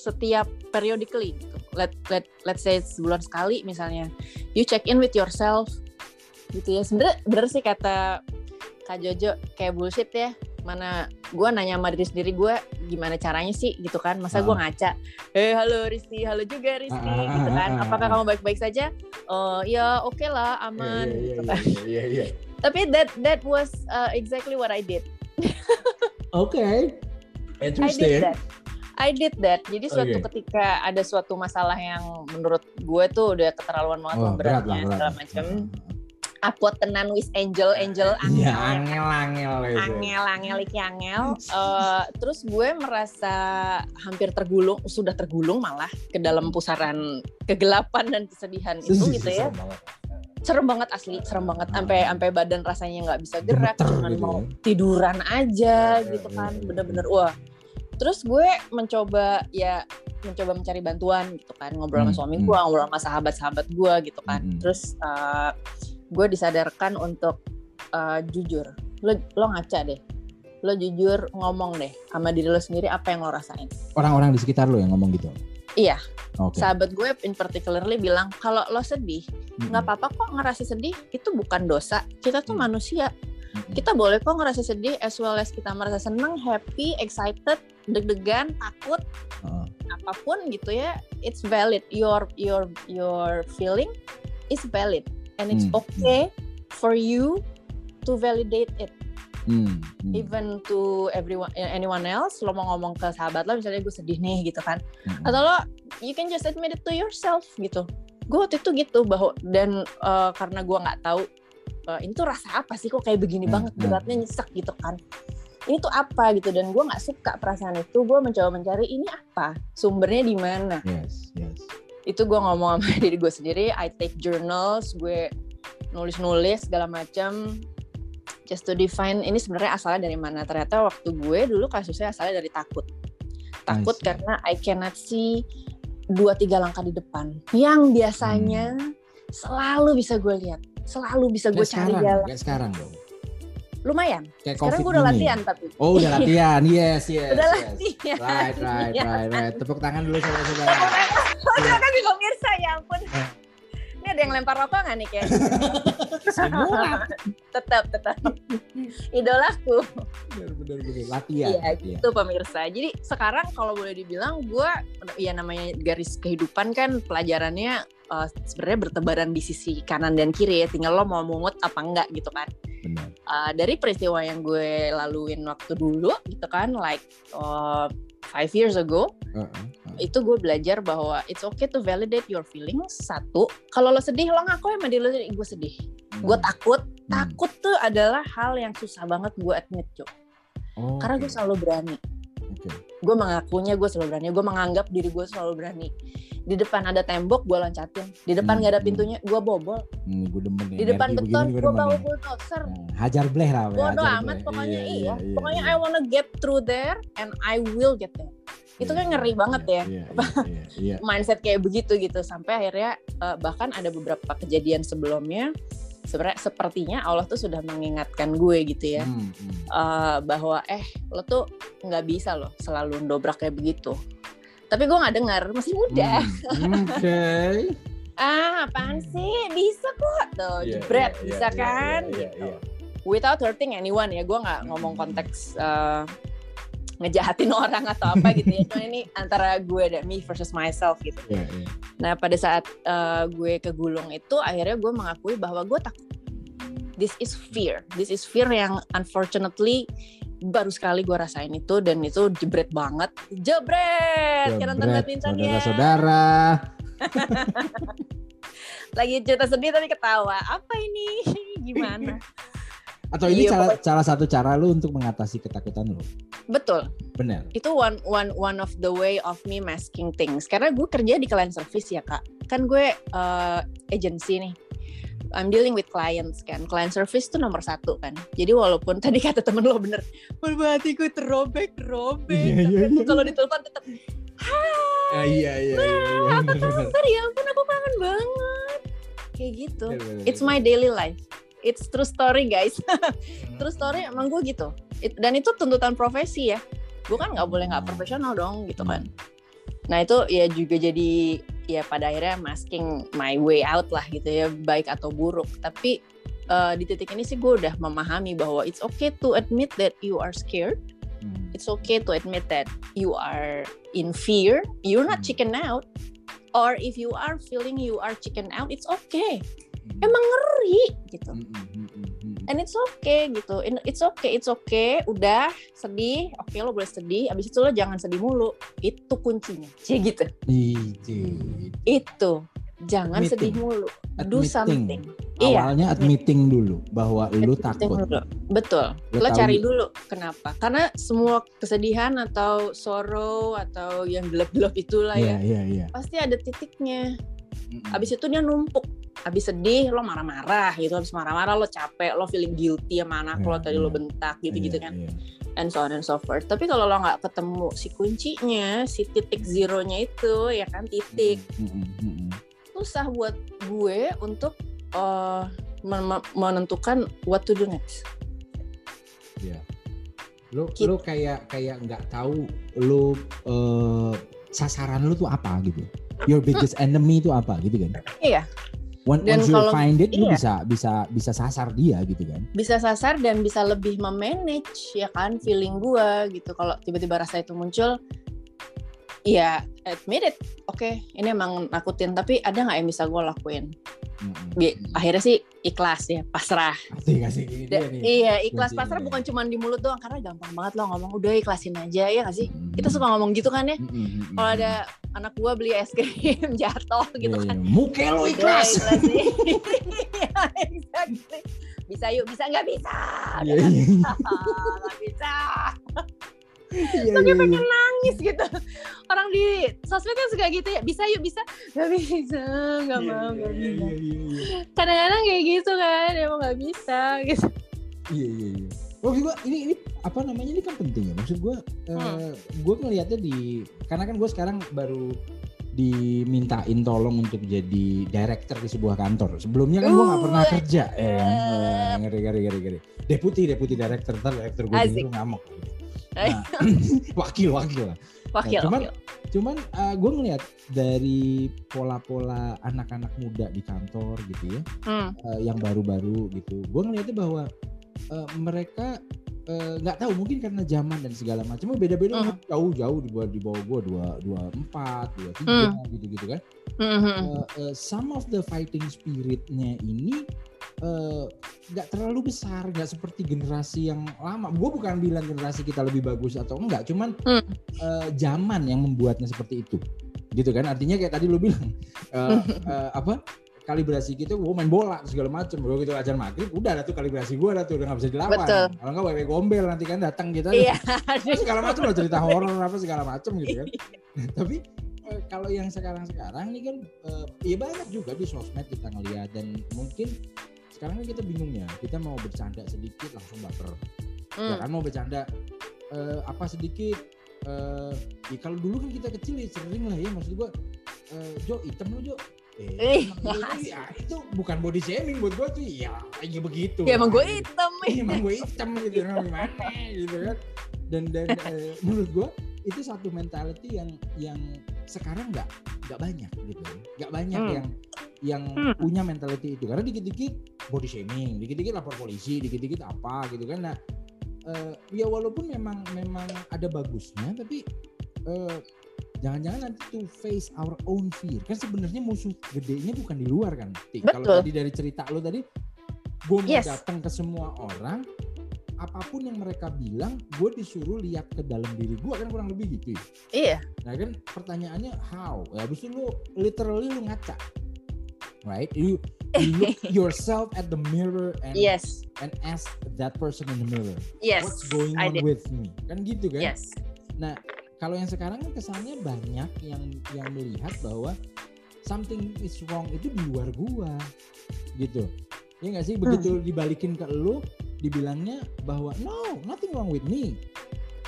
Speaker 2: setiap periodically gitu. Let let let's say sebulan sekali misalnya. You check in with yourself gitu ya. Sebenarnya bener sih kata Kak Jojo kayak bullshit ya. Mana gue nanya sama diri sendiri gue gimana caranya sih gitu kan. Masa gue ah. ngaca. Eh halo Risti, halo juga Risti ah, gitu kan. Apakah kamu baik-baik saja? Oh ya oke okay lah aman yeah, yeah, gitu kan. Yeah, yeah, yeah. Tapi that that was uh, exactly what I did. *laughs*
Speaker 1: Oke. okay. Interesting.
Speaker 2: I did that. I did that. Jadi suatu okay. ketika ada suatu masalah yang menurut gue tuh udah keterlaluan banget oh, beratnya berat segala macam. Aku tenan wis angel angel
Speaker 1: angel. *laughs* Iya, angel angel
Speaker 2: Angel angel iki angel. Uh, terus gue merasa hampir tergulung, sudah tergulung malah ke dalam pusaran kegelapan dan kesedihan itu gitu ya serem banget asli serem banget sampai sampai badan rasanya nggak bisa gerak cuma gitu mau ya. tiduran aja ya, gitu kan bener-bener wah terus gue mencoba ya mencoba mencari bantuan gitu kan ngobrol hmm. sama suami gue hmm. ngobrol sama sahabat-sahabat gue gitu kan hmm. terus uh, gue disadarkan untuk uh, jujur lo lo ngaca deh lo jujur ngomong deh sama diri lo sendiri apa yang lo rasain
Speaker 1: orang-orang di sekitar lo yang ngomong gitu
Speaker 2: Iya. Okay. Sahabat gue in particularly bilang kalau lo sedih nggak mm-hmm. apa-apa kok ngerasa sedih itu bukan dosa. Kita tuh mm-hmm. manusia. Kita boleh kok ngerasa sedih as well as kita merasa senang, happy, excited, deg-degan, takut, uh. apa pun gitu ya. It's valid. Your your your feeling is valid and it's mm-hmm. okay for you to validate it hmm, hmm. even to everyone anyone else lo mau ngomong ke sahabat lo misalnya gue sedih nih gitu kan hmm. atau lo you can just admit it to yourself gitu gue waktu itu gitu bahwa dan uh, karena gue nggak tahu uh, ini tuh rasa apa sih kok kayak begini hmm, banget hmm. beratnya nyesek gitu kan ini tuh apa gitu dan gue nggak suka perasaan itu gue mencoba mencari ini apa sumbernya di mana yes, yes. Itu gue ngomong sama *laughs* diri gue sendiri I take journals gue nulis-nulis segala macam just to define ini sebenarnya asalnya dari mana. Ternyata waktu gue dulu kasusnya asalnya dari takut. Takut I karena I cannot see dua tiga langkah di depan. Yang biasanya hmm. selalu bisa gue lihat selalu bisa gue cari jalan.
Speaker 1: kayak sekarang dong
Speaker 2: lumayan kayak sekarang gue udah latihan tapi
Speaker 1: oh udah latihan *laughs* yes yes
Speaker 2: udah
Speaker 1: yes.
Speaker 2: latihan
Speaker 1: right right right right tepuk tangan dulu saudara-saudara
Speaker 2: terima *laughs* kasih pemirsa ya ampun eh, ini ada yang lempar rokok nggak nih kayak? *laughs* tetap tetap. Idolaku.
Speaker 1: Benar-benar latihan.
Speaker 2: Iya gitu pemirsa. Jadi sekarang kalau boleh dibilang gue ya namanya garis kehidupan kan pelajarannya uh, sebenarnya bertebaran di sisi kanan dan kiri ya. Tinggal lo mau mungut apa enggak gitu kan. Benar. Uh, dari peristiwa yang gue laluin waktu dulu gitu kan, like uh, five years ago. Uh -uh itu gue belajar bahwa it's okay to validate your feelings satu kalau lo sedih lo ngaku ya diri lo gue sedih hmm. gue takut hmm. takut tuh adalah hal yang susah banget gue admit cok oh, karena okay. gue selalu berani okay. gue mengakunya gue selalu berani. Gue menganggap diri gue selalu berani. Di depan ada tembok gue loncatin di depan hmm, hmm, ada pintunya gue bobol.
Speaker 1: Hmm, gue demen
Speaker 2: di depan beton gue bawa bulldozer.
Speaker 1: Nah, hajar bleh lah
Speaker 2: bodo amat pokoknya iya, iya, iya pokoknya iya. I wanna get through there and I will get there. Itu kan ngeri banget ya. yeah, yeah, yeah, mindset kayak begitu gitu. Sampai akhirnya uh, bahkan ada beberapa kejadian sebelumnya sebenarnya sepertinya Allah tuh sudah mengingatkan gue gitu ya. Hmm, hmm. Uh, bahwa eh lo tuh nggak bisa loh selalu dobrak kayak begitu. Tapi gue nggak dengar masih muda. Hmm, oke. Okay. *laughs* ah apaan sih? Bisa kok. Tuh yeah, jebret yeah, bisa yeah, kan? yeah, yeah, gitu yeah. without hurting anyone ya gue nggak ngomong konteks uh, ngejahatin *laughs* orang atau apa gitu ya. Cuma ini antara gue dan me versus myself gitu. Yeah, yeah. Nah pada saat uh, gue kegulung itu akhirnya gue mengakui bahwa gue takut. This is fear. This is fear yang unfortunately baru sekali gue rasain itu dan itu jebret banget. Jebret! Kita nonton badminton ya.
Speaker 1: Saudara-saudara. *laughs*
Speaker 2: Lagi cerita sedih tapi ketawa. Apa ini? *laughs* Gimana?
Speaker 1: Atau ini iya, cara, satu cara lu untuk mengatasi ketakutan lu?
Speaker 2: Betul.
Speaker 1: Benar.
Speaker 2: Itu one one one of the way of me masking things. Karena gue kerja di client service ya kak. Kan gue uh, agency nih. I'm dealing with clients kan. Client service tuh nomor satu kan. Jadi walaupun *laughs* tadi kata temen lo bener, hatiku terobek, terobek. Yeah, yeah, yeah. Kalau ditelepon tetap Hai.
Speaker 1: Ah, iya iya. iya, iya.
Speaker 2: apa kabar? Ya ampun aku kangen banget. Kayak gitu. Bener, bener, It's my daily life. It's true story guys. *laughs* Hmm. true story emang gue gitu. It, dan itu tuntutan profesi ya. Gue kan nggak boleh nggak profesional dong gitu kan. Nah itu ya juga jadi ya pada akhirnya masking my way out lah gitu ya baik atau buruk. Tapi uh, di titik ini sih gue udah memahami bahwa it's okay to admit that you are scared Hmm. It's okay to admit that you are in fear. You're not hmm. chicken out. Or if you are feeling you are chicken out, it's okay. Hmm. Emang ngeri gitu. And it's okay gitu. It's okay, it's okay. Udah sedih, oke okay, lo boleh sedih. Abis itu lo jangan sedih mulu. Itu kuncinya. Cie gitu. Itu jangan admitting. sedih mulu admitting. do something
Speaker 1: iya, awalnya iya, admitting dulu bahwa lu takut dulu.
Speaker 2: betul lu lo cari dulu kenapa karena semua kesedihan atau sorrow atau yang gelap-gelap itulah yeah, ya yeah, yeah. pasti ada titiknya abis itu dia numpuk habis sedih lo marah-marah gitu habis marah-marah lo capek lo feeling guilty sama anak yeah, lo tadi yeah. lo bentak gitu gitu yeah, kan yeah. and so on and so forth tapi kalau lo nggak ketemu si kuncinya si titik zeronya itu ya kan titik mm -hmm susah buat gue untuk uh, menentukan what to do next.
Speaker 1: Iya. Lu Keep. lu kayak kayak nggak tahu lu uh, sasaran lu tuh apa gitu. Your biggest enemy itu apa gitu kan?
Speaker 2: Iya.
Speaker 1: When, dan once you kalau, find it, iya. lu bisa bisa bisa sasar dia gitu kan?
Speaker 2: Bisa sasar dan bisa lebih memanage ya kan feeling gue gitu. Kalau tiba-tiba rasa itu muncul, ya admit it oke okay, ini emang nakutin tapi ada nggak yang bisa gue lakuin hmm. akhirnya sih ikhlas ya pasrah
Speaker 1: asik, asik.
Speaker 2: Iya ikhlas pasrah bukan cuma di mulut doang karena gampang banget lo ngomong udah ikhlasin aja ya nggak sih hmm. kita suka ngomong gitu kan ya hmm. kalau ada anak gue beli es krim *laughs* jatuh gitu yeah, kan
Speaker 1: muka lo ikhlas *laughs*
Speaker 2: exactly. bisa yuk bisa nggak bisa yeah, yeah. nggak bisa *laughs* iya, iya, iya. pengen nangis gitu orang di sosmed kan suka gitu ya bisa yuk bisa nggak bisa nggak iya, mau nggak iya, bisa kadang-kadang kayak gitu kan emang nggak bisa gitu
Speaker 1: iya iya iya Maksud gue ini ini apa namanya ini kan penting ya. Maksud gue hmm. uh, gue ngelihatnya di karena kan gue sekarang baru dimintain tolong untuk jadi director di sebuah kantor. Sebelumnya kan gue nggak pernah kerja, ya kan? Ngeri ngeri ngeri ngeri. Deputi deputi director, ntar director gue ngamuk. Nah, *laughs* wakil wakil lah.
Speaker 2: Wakil. Nah,
Speaker 1: cuman
Speaker 2: wakil.
Speaker 1: cuman uh, gue ngeliat dari pola-pola anak-anak muda di kantor gitu ya, hmm. uh, yang baru-baru gitu, gue ngeliatnya bahwa uh, mereka nggak uh, tahu mungkin karena zaman dan segala macam beda-beda hmm. jauh jauh di bawah di bawah gue dua dua empat dua tiga hmm. gitu gitu kan hmm. uh, uh, some of the fighting spiritnya ini nggak uh, terlalu besar, nggak seperti generasi yang lama. Gue bukan bilang generasi kita lebih bagus atau enggak, cuman hmm. uh, zaman yang membuatnya seperti itu, gitu kan? Artinya kayak tadi lu bilang uh, uh, *laughs* apa? kalibrasi gitu, gue main bola segala macem. Gue gitu ajar maghrib, udah ada tuh kalibrasi gue ada tuh udah nggak bisa dilawan. Kalau nggak wewe gombel nanti kan datang kita, iya. segala macam lah cerita horor apa segala macam gitu kan. *laughs* Tapi kalau yang sekarang-sekarang ini kan uh, ya banyak juga di sosmed kita ngeliat dan mungkin sekarang kan kita bingung ya kita mau bercanda sedikit langsung baper hmm. ya kan mau bercanda uh, apa sedikit uh, ya kalau dulu kan kita kecil ya sering lah ya maksud gua uh, Jo hitam lu Jo Eh, *laughs* ya, itu bukan body shaming buat gue tuh ya kayak begitu.
Speaker 2: Ya emang gue hitam. *laughs*
Speaker 1: Iya, emang gue hitam gitu gimana gitu kan. Dan dan uh, menurut gue itu satu mentality yang yang sekarang nggak nggak banyak gitu nggak banyak hmm. yang yang hmm. punya mentality itu karena dikit-dikit body shaming dikit-dikit lapor polisi dikit-dikit apa gitu kan nah uh, ya walaupun memang memang ada bagusnya tapi uh, jangan-jangan nanti to face our own fear kan sebenarnya musuh gedenya bukan di luar kan kalau tadi dari cerita lo tadi gue mau yes. datang ke semua orang apa pun yang mereka bilang gue disuruh lihat ke dalam diri gue kan kurang lebih gitu ya.
Speaker 2: Iya.
Speaker 1: Nah kan pertanyaannya how? Ya habis itu lu literally lu ngaca. Right? You you *laughs* look yourself at the mirror and
Speaker 2: yes.
Speaker 1: and ask that person in the mirror
Speaker 2: yes
Speaker 1: what's going on with me? Kan gitu kan?
Speaker 2: Yes.
Speaker 1: Nah kalau yang sekarang kan kesannya banyak yang yang melihat bahwa something is wrong itu di luar gua. Gitu. Ya nggak sih? Begitu hmm. dibalikin ke lu dibilangnya bahwa no nothing wrong with me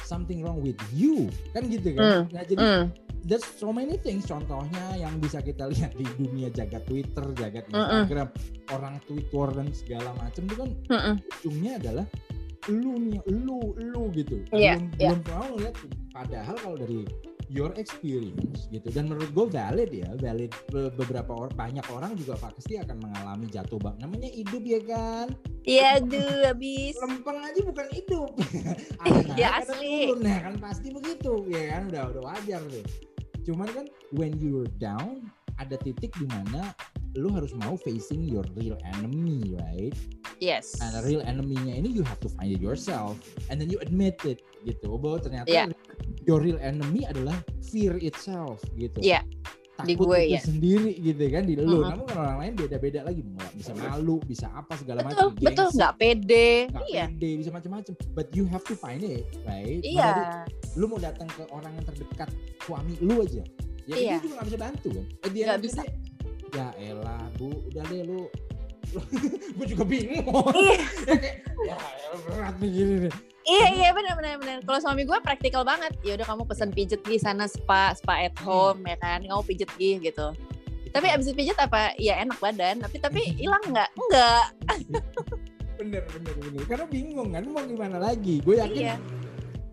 Speaker 1: something wrong with you kan gitu kan mm. nah jadi mm. there's so many things contohnya yang bisa kita *laughs* lihat di dunia jagat Twitter, jagat Instagram, mm -mm. orang tweet war dan segala macam itu kan mm -mm. ujungnya adalah lu nih, lu, lu gitu. Yeah, belum yeah. belum mau lihat padahal kalau dari your experience gitu. Dan menurut gue valid ya valid beberapa orang banyak orang juga pasti akan mengalami jatuh bang namanya hidup ya kan?
Speaker 2: Iya tuh habis.
Speaker 1: Lempeng aja bukan hidup. *laughs*
Speaker 2: Ya asli.
Speaker 1: nah kan? Pasti begitu ya kan? Udah udah wajar tuh. Cuman kan when you're down ada titik di mana lu harus mau facing your real enemy right
Speaker 2: yes
Speaker 1: and the real enemy-nya ini you have to find it yourself and then you admit it gitu bahwa ternyata yeah. your real enemy adalah fear itself gitu
Speaker 2: yeah
Speaker 1: takut di gue itu ya sendiri gitu kan di lu. Uh-huh. Namun orang lain beda-beda lagi, bisa malu, bisa apa segala macam.
Speaker 2: Betul, betul, nggak pede.
Speaker 1: Gak iya. pede, bisa macam-macam. But you have to find it, right?
Speaker 2: Iya.
Speaker 1: Jadi, lu mau datang ke orang yang terdekat suami lu aja, ya iya. dia juga gak bisa bantu kan? Eh, dia
Speaker 2: gak bisa.
Speaker 1: Ya elah bu, udah deh lu. *laughs* Gue juga bingung. Iya. *laughs* ya ya berat nih gini nih.
Speaker 2: Iya iya benar benar benar. Kalau suami gue praktikal banget. Ya udah kamu pesen pijet di sana spa spa at hmm. home hmm. ya kan? Kamu pijet gih gitu. Tapi abis pijet apa? Ya enak badan tapi tapi *laughs* hilang nggak? Enggak
Speaker 1: bener bener bener. Karena bingung kan mau gimana lagi? Gue yakin iya.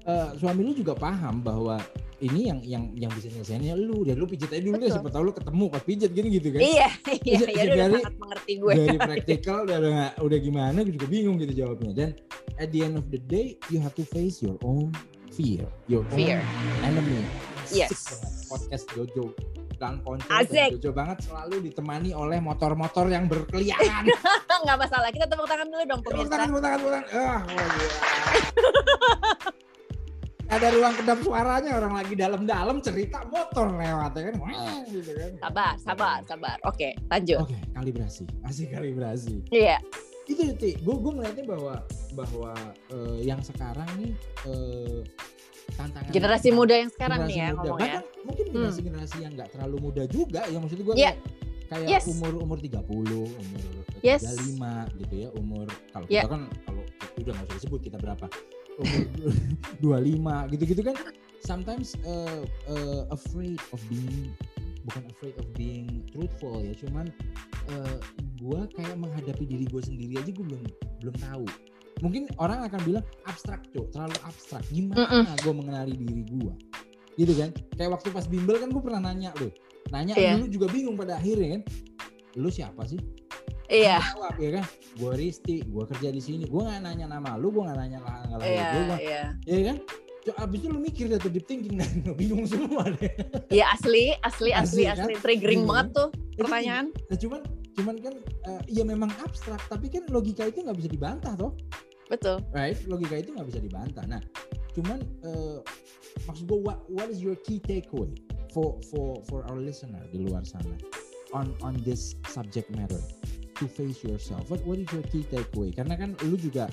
Speaker 1: uh, suami lu juga paham bahwa ini yang yang yang bisa nyelesainnya lu. Dan lu pijit aja dulu deh siapa tahu lu ketemu pas pijit gini gitu kan?
Speaker 2: Iya *laughs* iya iya dari, udah sangat mengerti gue.
Speaker 1: dari *laughs* praktikal udah udah, udah gimana gue juga bingung gitu jawabnya. Dan at the end of the day you have to face your own fear. Your fear. own enemy.
Speaker 2: Yes.
Speaker 1: Podcast Jojo. Dan dan Jojo banget selalu ditemani oleh motor-motor yang berkeliaran. *laughs*
Speaker 2: Nggak masalah, kita tepuk tangan dulu dong
Speaker 1: pemirsa. Tepuk tangan, tepuk tangan, tepuk tangan. Ah, oh, ada ruang kedap suaranya orang lagi dalam-dalam cerita motor lewat ya kan.
Speaker 2: gitu kan. Sabar, sabar, sabar. Oke, lanjut.
Speaker 1: Oke, kalibrasi. Masih kalibrasi.
Speaker 2: Iya.
Speaker 1: Itu itu, gue gue ngeliatnya bahwa bahwa uh, yang sekarang nih uh, tantangan
Speaker 2: generasi muda yang sekarang nih ya muda. ngomongnya.
Speaker 1: Bahkan mungkin hmm. generasi generasi yang nggak terlalu muda juga, yang maksud gue yeah. kayak yes. umur umur 30, umur yes. 35 gitu ya, umur kalau yeah. kita kan kalau udah nggak usah disebut kita berapa *laughs* umur 25 gitu-gitu kan. Sometimes uh, uh, afraid of being bukan afraid of being truthful ya cuman uh, gue kayak menghadapi diri gue sendiri aja gue belum belum tahu. Mungkin orang akan bilang abstrak tuh terlalu abstrak. Gimana mm -mm. gue mengenali diri gue gitu kan? Kayak waktu pas bimbel kan gue pernah nanya loh nanya yeah. dulu juga bingung pada akhirnya kan? Lu siapa sih
Speaker 2: Iya.
Speaker 1: Jawab ya kan. Gue Risti, gue kerja di sini. Gue nggak nanya nama lu, gue nggak nanya nggak lagi
Speaker 2: iya. Iya.
Speaker 1: Iya kan. Abis itu lu mikir deh deep thinking dan *laughs* bingung semua deh.
Speaker 2: Iya asli, asli, asli, asli, kan? asli. triggering hmm. banget tuh pertanyaan.
Speaker 1: Nah, cuman, cuman kan, uh, ya memang abstrak, tapi kan logika itu nggak bisa dibantah toh.
Speaker 2: Betul.
Speaker 1: Right, logika itu nggak bisa dibantah. Nah, cuman uh, maksud gue, what, what is your key takeaway for for for our listener di luar sana on on this subject matter? To face yourself. What what is your key takeaway? Karena kan lu juga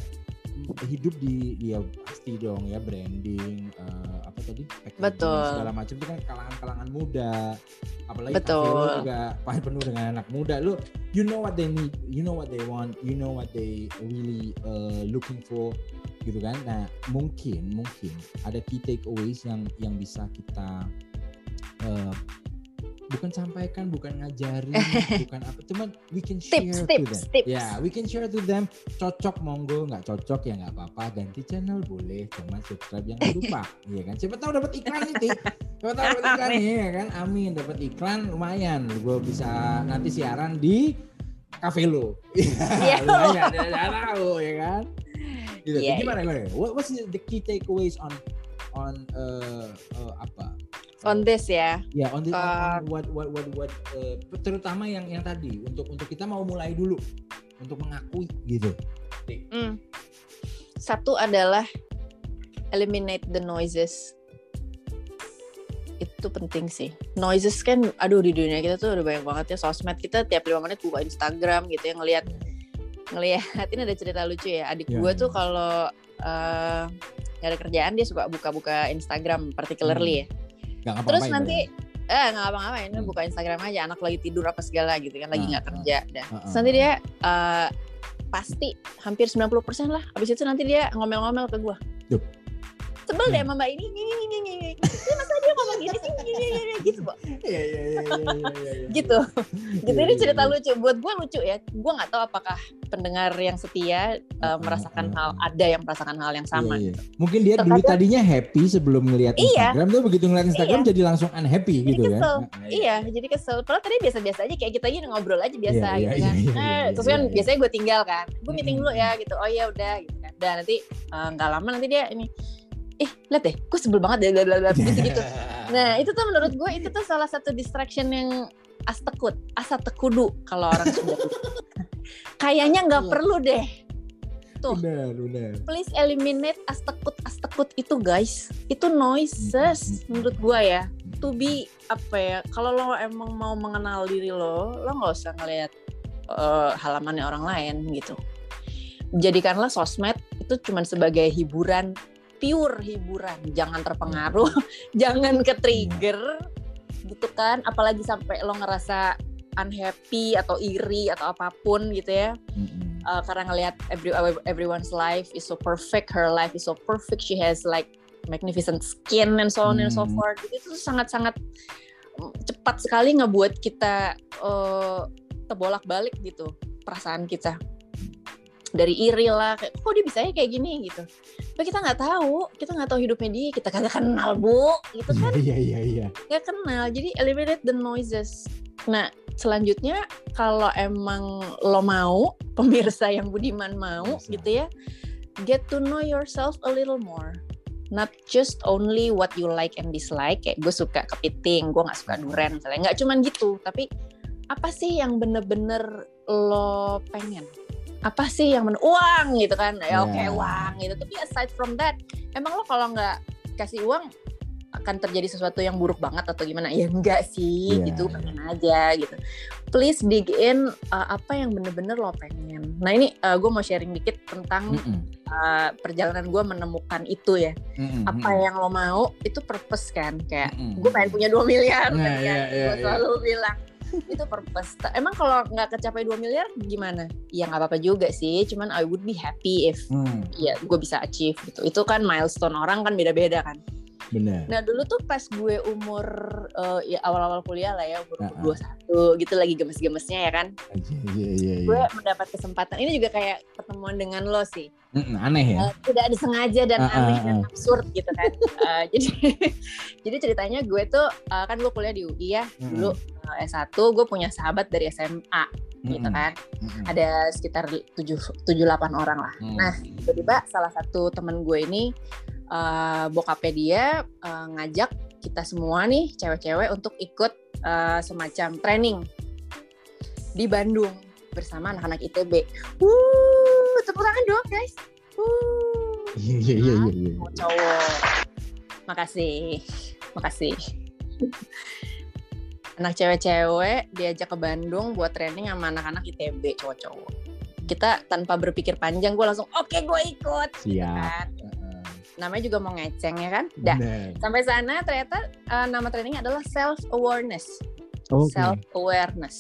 Speaker 1: hidup di dia ya pasti dong ya branding uh, apa tadi?
Speaker 2: Betul.
Speaker 1: segala macam itu kan kalangan-kalangan muda. Apalagi betul lu juga penuh dengan anak muda. Lu you know what they need you know what they want you know what they really uh, looking for gitu kan? Nah mungkin mungkin ada key takeaways yang yang bisa kita uh, bukan sampaikan, bukan ngajarin, bukan apa, cuman we can share
Speaker 2: tips,
Speaker 1: to
Speaker 2: tips,
Speaker 1: them.
Speaker 2: Tips.
Speaker 1: Ya, yeah, we can share to them. Cocok monggo, nggak cocok ya nggak apa-apa. Ganti channel boleh, cuma subscribe jangan lupa, *laughs* iya kan? Siapa tahu dapat iklan nanti. Siapa tahu dapat iklan nih, ya kan? Amin, dapat iklan lumayan. Gue bisa nanti siaran di cafe lo. *laughs* Iya, lumayan. Ya, tahu ya kan? Gitu. Yeah, gimana, yeah. gimana? What, what's the key takeaways on on uh, uh, apa
Speaker 2: on this ya.
Speaker 1: Ya, yeah, on this uh, on what what what what uh, terutama yang yang tadi untuk untuk kita mau mulai dulu untuk mengakui gitu.
Speaker 2: Hmm. Satu adalah eliminate the noises. Itu penting sih. Noises kan aduh di dunia kita tuh udah banyak banget ya sosmed kita tiap lima menit buka Instagram gitu ya ngelihat ngelihat ini ada cerita lucu ya. Adik yeah, gue tuh kalau uh, gak ada kerjaan dia suka buka-buka Instagram particularly hmm. ya
Speaker 1: Gak
Speaker 2: Terus nanti eh nggak apa-ngapain hmm. buka Instagram aja anak lagi tidur apa segala gitu kan lagi nggak uh, kerja dah. Uh, uh, nanti dia uh, pasti hampir 90% lah. Habis itu nanti dia ngomel-ngomel ke gua. Yup. Sebel deh sama mbak ini, ini, ini, ini, ini. Masa dia ngomong gini sih, Iya, iya, iya, gitu. Gitu. Ini cerita lucu. Buat gue lucu ya. Gue nggak tahu apakah pendengar yang setia uh, merasakan hal ada yang merasakan hal yang sama.
Speaker 1: Iya, iya. mungkin dia Terkadang, dulu tadinya happy sebelum ngelihat iya, Instagram tuh begitu ngeliat Instagram iya. jadi langsung unhappy
Speaker 2: jadi
Speaker 1: gitu
Speaker 2: ya. kesel. kan iya. Jadi kesel. Padahal tadi biasa-biasa aja kayak kita aja ngobrol aja biasa iya, gitu iya, kan. iya, iya, terus kan iya, biasanya gue tinggal kan. Gue meeting dulu ya gitu. Oh iya udah gitu kan. Dan nanti eh, nggak uh, lama nanti dia ini eh lihat deh gue sebel banget deh *laughs* gitu gitu. Nah itu tuh menurut gue itu tuh salah satu distraction yang astekut asa tekudu kalau orang Sunda. *laughs* Kayaknya nggak iya. perlu deh. Tuh. Benar, benar. please eliminate astekut astekut itu guys. Itu noises menurut gue ya. To be apa ya kalau lo emang mau mengenal diri lo lo nggak usah ngelihat uh, halamannya orang lain gitu. Jadikanlah sosmed itu cuma sebagai hiburan pure hiburan. Jangan terpengaruh *laughs* jangan ke trigger gitu kan. Apalagi sampai lo ngerasa unhappy atau iri atau apa pun gitu ya. Mm-hmm. uh, karena ngelihat every, everyone's life is so perfect her life is so perfect she has like magnificent skin and so on mm. and so forth. Itu sangat-sangat mm, cepat sekali ngebuat kita uh, terbolak balik gitu perasaan kita dari iri lah kayak kok dia bisanya kayak gini? Gitu. Tapi kita nggak tahu kita nggak tahu hidupnya dia kita kagak kenal bu. Gitu kan?
Speaker 1: Iya iya iya.
Speaker 2: Nggak kenal jadi eliminate the noises. Nah selanjutnya kalau emang lo mau *laughs* pemirsa yang budiman mau Bisa. gitu ya get to know yourself a little more. Not just only what you like and dislike. Kayak gue suka kepiting gue nggak suka durian misalnya. Nggak cuman gitu tapi apa sih yang bener-bener lo pengen apa sih yang men uang gitu kan ya oke okay, yeah. uang gitu tapi aside from that emang lo kalau nggak kasih uang akan terjadi sesuatu yang buruk banget atau gimana ya enggak sih yeah. gitu pengen aja gitu please dig in uh, apa yang bener-bener lo pengen nah ini uh, gue mau sharing dikit tentang mm -mm. Uh, perjalanan gue menemukan itu ya mm -mm. apa yang lo mau itu purpose kan kayak mm -mm. gue pengen punya dua miliar nah, kan yeah, yeah, gue yeah. selalu bilang *laughs* itu purpose. Emang kalau nggak kecapai 2 miliar gimana? Ya nggak apa-apa juga sih. Cuman I would be happy if hmm. ya gue bisa achieve gitu. Itu kan milestone orang kan beda-beda kan
Speaker 1: Benar.
Speaker 2: Nah dulu tuh pas gue umur uh, ya awal-awal kuliah lah ya umur dua satu gitu lagi gemes-gemesnya ya kan. Iya iya iya. Gue mendapat kesempatan ini juga kayak pertemuan dengan lo sih.
Speaker 1: Mm, aneh ya. Uh,
Speaker 2: tidak disengaja dan uh, aneh uh, dan absurd gitu kan. uh, jadi *laughs* jadi ceritanya gue tuh uh, kan gue kuliah di UI ya mm. dulu uh, S1 gue punya sahabat dari SMA mm. gitu kan. Mm. Ada sekitar tujuh tujuh delapan orang lah. Mm. Nah tiba-tiba salah satu temen gue ini uh, bokapnya dia uh, ngajak kita semua nih cewek-cewek untuk ikut uh, semacam training di Bandung bersama anak-anak ITB. Wuh, tepuk tangan dong guys.
Speaker 1: Wuh. Iya iya iya iya.
Speaker 2: Cowok. Makasih. Makasih. anak cewek-cewek diajak ke Bandung buat training sama anak-anak ITB cowok-cowok. Kita tanpa berpikir panjang gue langsung oke okay, gue ikut.
Speaker 1: Gitu Siap. kan?
Speaker 2: Namanya juga mau ngeceng ya kan? Dah. Sampai sana ternyata uh, nama training adalah self awareness. Okay. Self awareness.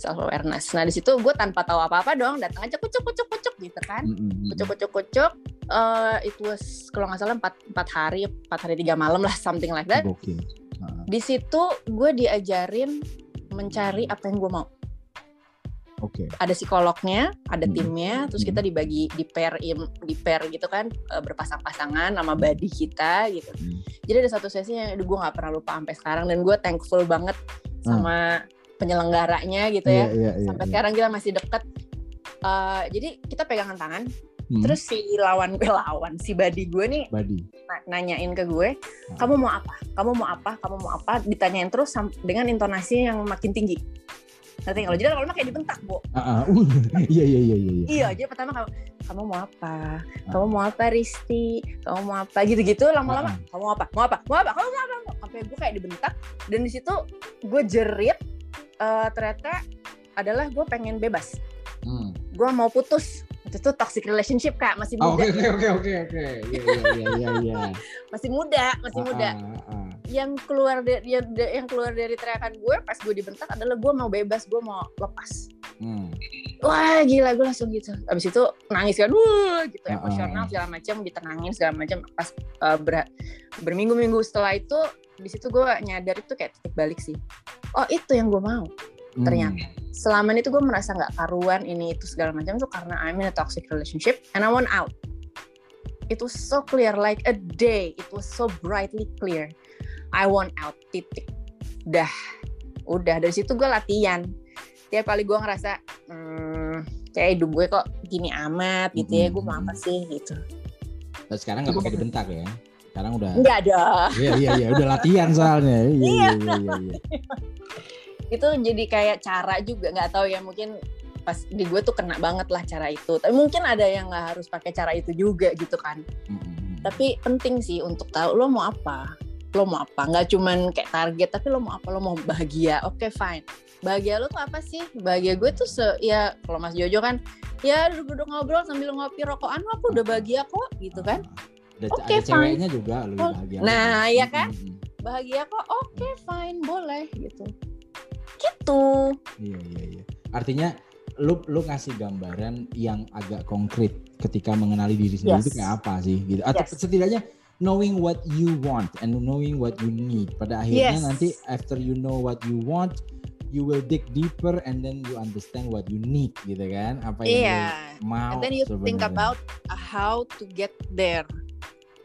Speaker 2: Self awareness. Nah, di situ gue tanpa tahu apa-apa dong, datang aja kucuk kucuk kucuk gitu kan. Kucuk kucuk kucuk uh, it was kalau nggak salah empat empat hari, empat hari tiga malam lah something like that. Okay. Uh. Di situ gue diajarin mencari apa yang gue mau.
Speaker 1: Okay.
Speaker 2: Ada psikolognya, ada hmm. timnya, terus kita hmm. dibagi di pair di pair gitu kan eh, berpasang-pasangan sama body kita gitu. Hmm. Jadi ada satu sesi yang gue nggak pernah lupa sampai sekarang dan gue thankful banget sama hmm. penyelenggaranya gitu ya. Yeah, yeah, yeah, sampai yeah. sekarang kita masih deket. Uh, jadi kita pegangan tangan. Hmm. Terus si lawan gue *laughs* lawan si body gue nih
Speaker 1: body.
Speaker 2: nanyain ke gue, hmm. kamu mau apa? Kamu mau apa? Kamu mau apa? Ditanyain terus dengan intonasi yang makin tinggi. Nanti kalau jadi kalau kayak dibentak, Bu.
Speaker 1: Uh, uh, *laughs* iya iya iya iya.
Speaker 2: Iya, jadi pertama kamu kamu mau apa? Kamu mau apa, Risti? Kamu mau apa? Gitu-gitu lama-lama. Uh, uh. Kamu mau apa? Mau apa? Mau apa? Kamu mau apa? Sampai gue kayak dibentak dan di situ gue jerit uh, ternyata adalah gue pengen bebas. Hmm. Gue mau putus itu tuh toxic relationship kak masih
Speaker 1: muda. Oke oke oke oke iya iya iya iya. *laughs*
Speaker 2: Masih muda masih uh, muda. Uh, uh. Yang keluar dari yang, yang keluar dari teriakan gue pas gue dibentak adalah gue mau bebas gue mau lepas. Hmm. wah gila gue langsung gitu. Abis itu nangis kan wah gitu uh, emosional segala macam ditenangin segala macam pas uh, ber, berminggu-minggu setelah itu di situ gue nyadar itu kayak titik balik sih. Oh itu yang gue mau. Hmm. ternyata selama itu gue merasa nggak karuan ini itu segala macam tuh karena I'm in a toxic relationship and I want out. It was so clear like a day it was so brightly clear I want out titik. Udah udah. Dari situ gue latihan. Tiap kali gue ngerasa hmm, kayak hidup gue kok gini amat gitu ya. Gue mau apa sih gitu.
Speaker 1: Terus sekarang nggak pakai dibentak ya? Sekarang udah
Speaker 2: nggak ada
Speaker 1: iya iya iya. Udah latihan soalnya. Iya *laughs* iya iya, iya, iya.
Speaker 2: itu jadi kayak cara juga. Nggak tahu ya mungkin pas di gue tuh kena banget lah cara itu. Tapi mungkin ada yang nggak harus pakai cara itu juga gitu kan. Mm-hmm. tapi penting sih untuk tahu lo mau apa lo mau apa? Nggak cuman kayak target tapi lo mau apa? Lo mau bahagia. Oke okay, fine. Bahagia lo tuh apa sih? Bahagia gue tuh se ya kalau Mas Jojo kan ya duduk-duduk ngobrol sambil ngopi rokokan aku udah bahagia kok gitu kan.
Speaker 1: Oke okay, ceweknya juga lebih oh, bahagia
Speaker 2: nah ya kan? bahagia kok oke okay, fine boleh gitu. Gitu.
Speaker 1: Iya iya iya. Artinya lu lu ngasih gambaran yang agak konkret ketika mengenali diri sendiri yes. itu kayak apa sih gitu? Atau yes. setidaknya knowing what you want and knowing what you need pada akhirnya yes. nanti after you know what you want you will dig deeper and then you understand what you need gitu kan apa yang yeah. mau
Speaker 2: and then you sebenarnya. think about how to get there